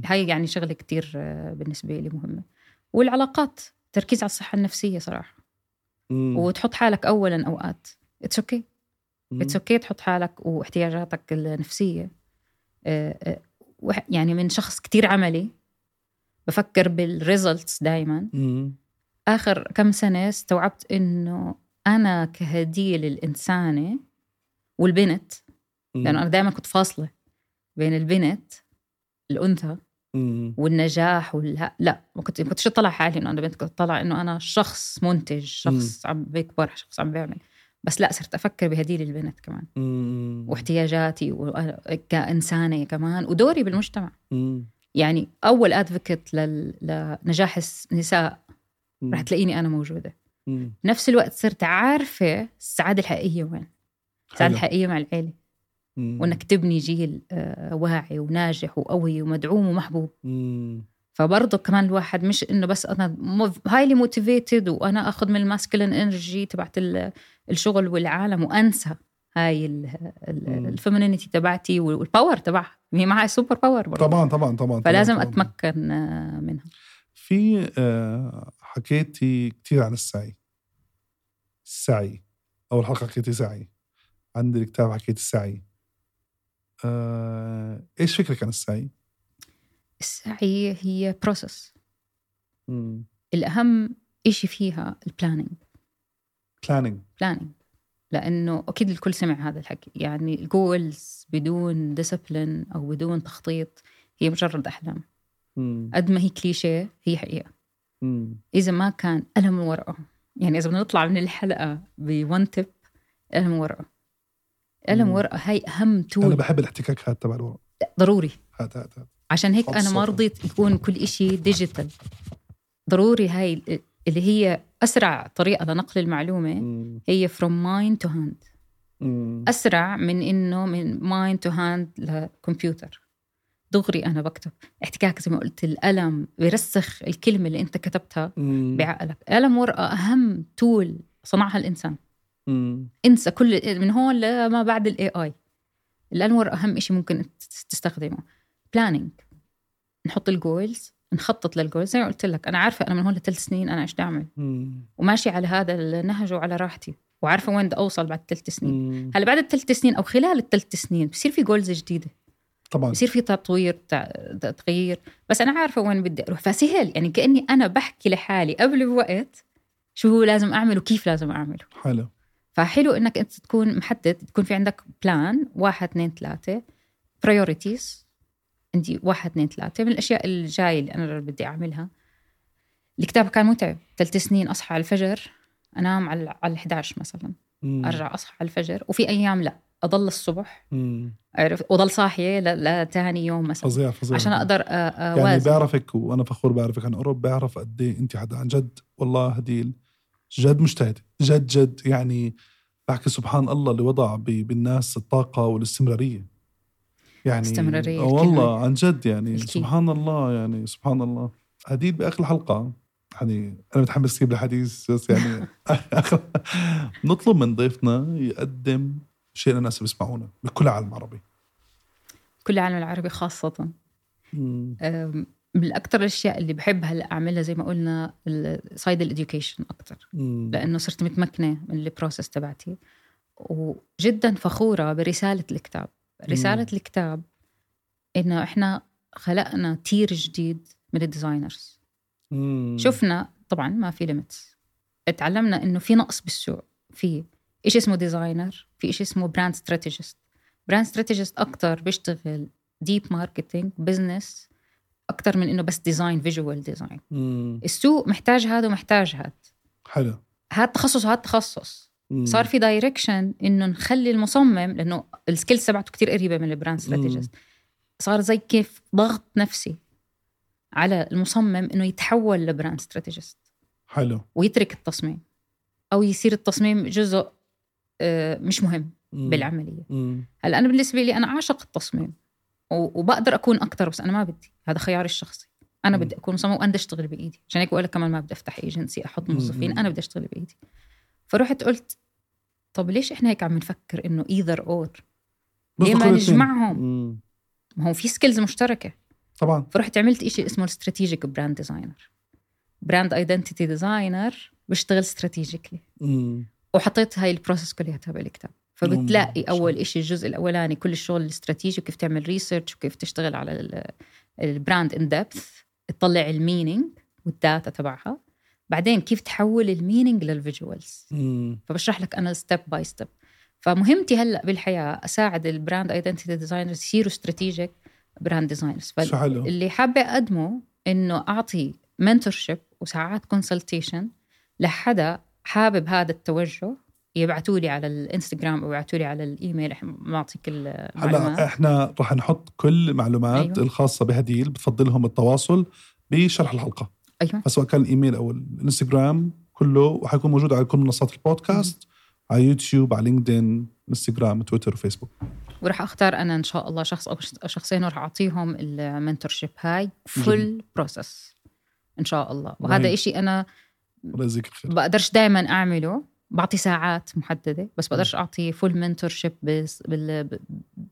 هاي يعني شغلة كتير آه، بالنسبة لي مهمة. والعلاقات تركيز على الصحة النفسية صراحة. مم. وتحط حالك اولا أوقات. it's okay it's okay تحط حالك واحتياجاتك النفسية. يعني من شخص كتير عملي. بفكر بال results دايما. آخر كم سنة استوعبت إنه أنا كهديه للانسانه والبنت لأنه أنا دائما كنت فاصلة بين البنت الأنثى والنجاح والها لا ما كنت ما كنتش اطلع حالي إنه أنا بنت كنت اطلع إنه أنا شخص منتج شخص عم بيكبر شخص عم بيعمل. بس لا صرت أفكر بهدي للبنت كمان. مم. واحتياجاتي كإنسانة كمان ودوري بالمجتمع. مم. يعني أول advocate لنجاح النساء رح تلاقيني أنا موجودة. مم. نفس الوقت صرت عارفة السعادة الحقيقية وين؟ السعادة الحقيقية مع العيلة. وإنك تبني جيل آه، واعي وناجح وقوي ومدعوم ومحبوب. مم. فبرضه كمان الواحد مش إنه بس أنا highly motivated وأنا آخذ من ال masculine energy تبعت الشغل والعالم وأنسى هاي ال femininity تبعتي وال power تبعها. هي معها super power برضه. طبعا طبعا طبعا فلازم طبعاً. أتمكن آه، منها. في آه، حكيتي كثير عن السعي. السعي اول حلقه حكيتي سعي. عندي الكتاب حكيتي السعي. آه، إيش فكرك عن السعي؟ السعي هي process الأهم إشي فيها ال planning planning planning لأنه أكيد الكل سمع هذا الحكي. يعني ال goals بدون discipline أو بدون تخطيط هي مجرد أحلام. قد ما هي كليشيه هي حقيقة. مم. إذا ما كان قلم ورقة. يعني إذا بدنا نطلع من الحلقة ب one tip قلم ورقة. قلم ورقة هاي أهم tool أنا بحب الاحتكاك هذا تبع الورق. ضروري. هات هات هات عشان هيك أنا ما رضيت يكون كل إشي digital ضروري هاي اللي هي أسرع طريقة لنقل المعلومة مم. هي mind to hand. مم. أسرع من إنه من mind to hand لكمبيوتر. دغري أنا بكتب. احتكاك زي ما قلت القلم بيرسخ الكلمة اللي أنت كتبتها مم. بعقلك. قلم ورقة أهم tool صنعها الإنسان. مم. انسى كل من هون لما بعد ال AI القلم ورقة أهم شيء ممكن تستخدمه. planning نحط ال goals نخطط للجول زي ما قلت لك أنا عارفة أنا من هون لثلاث سنين أنا إيش بدي اعمل وماشي على هذا النهج وعلى راحتي. وعارفة وين بدي أوصل بعد ثلاث سنين. هلأ بعد الثلاث سنين أو خلال الثلاث سنين بصير في goals جديدة. طبعا. بصير في تطوير تغيير. بس أنا عارفة وين بدي أروح. فسهل. يعني كأني أنا بحكي لحالي قبل بوقت شو لازم اعمل وكيف لازم أعمله. حلو. فحلو إنك أنت تكون محدد تكون في عندك plan واحد اثنين ثلاثة برايورتيز عندي واحد اثنين ثلاثة. من الأشياء الجاية اللي أنا بدي أعملها. الكتاب كان متعب. ثلاث سنين أصحى على الفجر أنام على على 11 مثلا. مم. أرجع أصحى على الفجر. وفي أيام لا أضل الصبح. عرف وأضل صاحية لثاني يوم مثلا. فظيع فظيع. عشان أقدر اوازن يعني بعرفك وأنا فخور بعرفك عن أوروبا بعرف قد إيه أنت حدا عن جد. والله هديل. جد مجتهد جد جد يعني بحكي سبحان الله اللي وضع بالناس الطاقة والاستمرارية. يعني استمرارية والله عن جد يعني الكي. سبحان الله يعني سبحان الله. هديل بآخر الحلقة يعني أنا متحمس كثير بالحديث بس يعني نطلب من ضيفنا يقدم شيء للناس اللي بيسمعونا بكل العالم العربي. كل العالم العربي خاصة. من أكثر الأشياء اللي بحب هلا أعملها زي ما قلنا side ال education أكثر لأنه صرت متمكنة من ال process تبعتي. وجدا فخورة برسالة الكتاب. رسالة مم. الكتاب إنه إحنا خلقنا tier جديد من ال designers شفنا طبعا ما في limits اتعلمنا إنه في نقص بالسوق. في إيش اسمه designer في إيش اسمه brand strategist brand strategist أكتر بيشتغل deep marketing business أكتر من إنه بس design visual design السوق محتاج هذا ومحتاج هذا حلو. هذا تخصص وهذا تخصص. صار في direction إنه نخلي المصمم لأنه ال skills تبعته كتير قريبة من ال brand strategist صار زي كيف ضغط نفسي على المصمم إنه يتحول ل brand strategist حلو. ويترك التصميم. أو يصير التصميم جزء آه، مش مهم بالعملية. هلأ أنا بالنسبة لي أنا أعشق التصميم. وبقدر أكون أكثر بس أنا ما بدي. هذا خياري الشخصي. أنا بدي أكون مصمم وأنا بدي أشتغل بإيدي. عشان هيك بقول لك كمان ما بدي أفتح ايجنسي أحط موظفين. أنا بدي أشتغل بإيدي. فرحت قلت طب ليش إحنا هيك عم نفكر إنه either or ليه ما نجمعهم؟ ما هو في skills مشتركة. طبعا. فرحت عملت إشي اسمه ال strategic brand designer brand identity designer بشتغل strategically وحطيت هاي ال process كلياتها بالكتاب. فبتلاقي أول إشي الجزء الأولاني كل الشغل الاستراتيجي وكيف تعمل research وكيف تشتغل على ال brand in depth تطلع ال meaning وال data تبعها. بعدين كيف تحول ال meaning لل visuals فبشرح لك أنا step by step فمهمتي هلأ بالحياة أساعد ال brand identity designers يصيروا strategic brand designers فاللي حابة اقدمه إنه أعطي mentorship وساعات consultation لحدا حابب هذا التوجه يبعثوا لي على الإنستغرام أو يبعثوا لي على الإيميل إحنا بنعطيك المعلومات هلا إحنا راح نحط كل المعلومات أيوة. الخاصة بهديل بتفضلهم التواصل بشرح الحلقة. أيوه. فسواء كان الايميل أو الإنستغرام كله وحيكون موجود على كل منصات البودكاست على يوتيوب على لينكدين إنستغرام تويتر وفيسبوك وراح أختار أنا إن شاء الله شخص أو شخصين وراح أعطيهم ال mentorship هاي full process إن شاء الله. وهذا إشي أنا الله يجزيك الخير. بقدرش دائما أعمله. بعطي ساعات محددة بس بقدرش أعطي full mentorship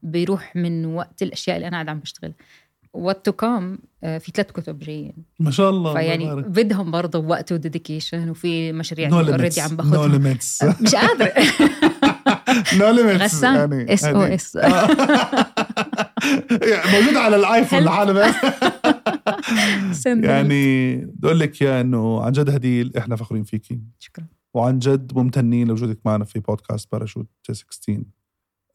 بيروح من وقت الأشياء اللي أنا قاعد عم بشتغل. what to come في ثلاث كتب جايين. ما شاء الله فيعني بدهم برضه وقت و dedication وفي مشاريع already عم باخذها no limits مش قادرة. no limits غسان يعني SOS موجود على الآيفون لحاله يعني بدي أقول لك يا إنه عن جد هديل إحنا فخورين فيكي. شكرا. وعن جد ممتنين لوجودك معنا في بودكاست باراشوت 16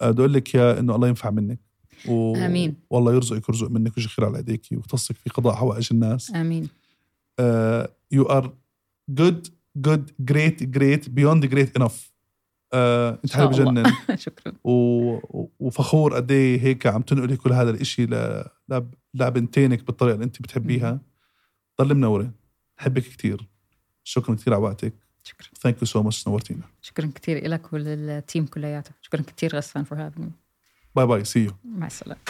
أه، بدي أقول لك يا إنه الله ينفع منك. و... آمين. والله يرزقك ويرزق منك ويجي خير على ايديك ويختصك في قضاء حوائج الناس. آمين. you are good good great great beyond great enough أنت حدا بجنن شكرا. و... وفخور قد إيه هيك عم تنقلي كل هذا الإشي ل... لبنتينك بالطريقة اللي أنت بتحبيها. ضل منورة. بحبك كثير شكرا كثير على وقتك. شكرا. thank you so much نورتينا شكرا كثير لك ولل team كلياته شكرا كثير غسان for having bye bye see you مع السلامة.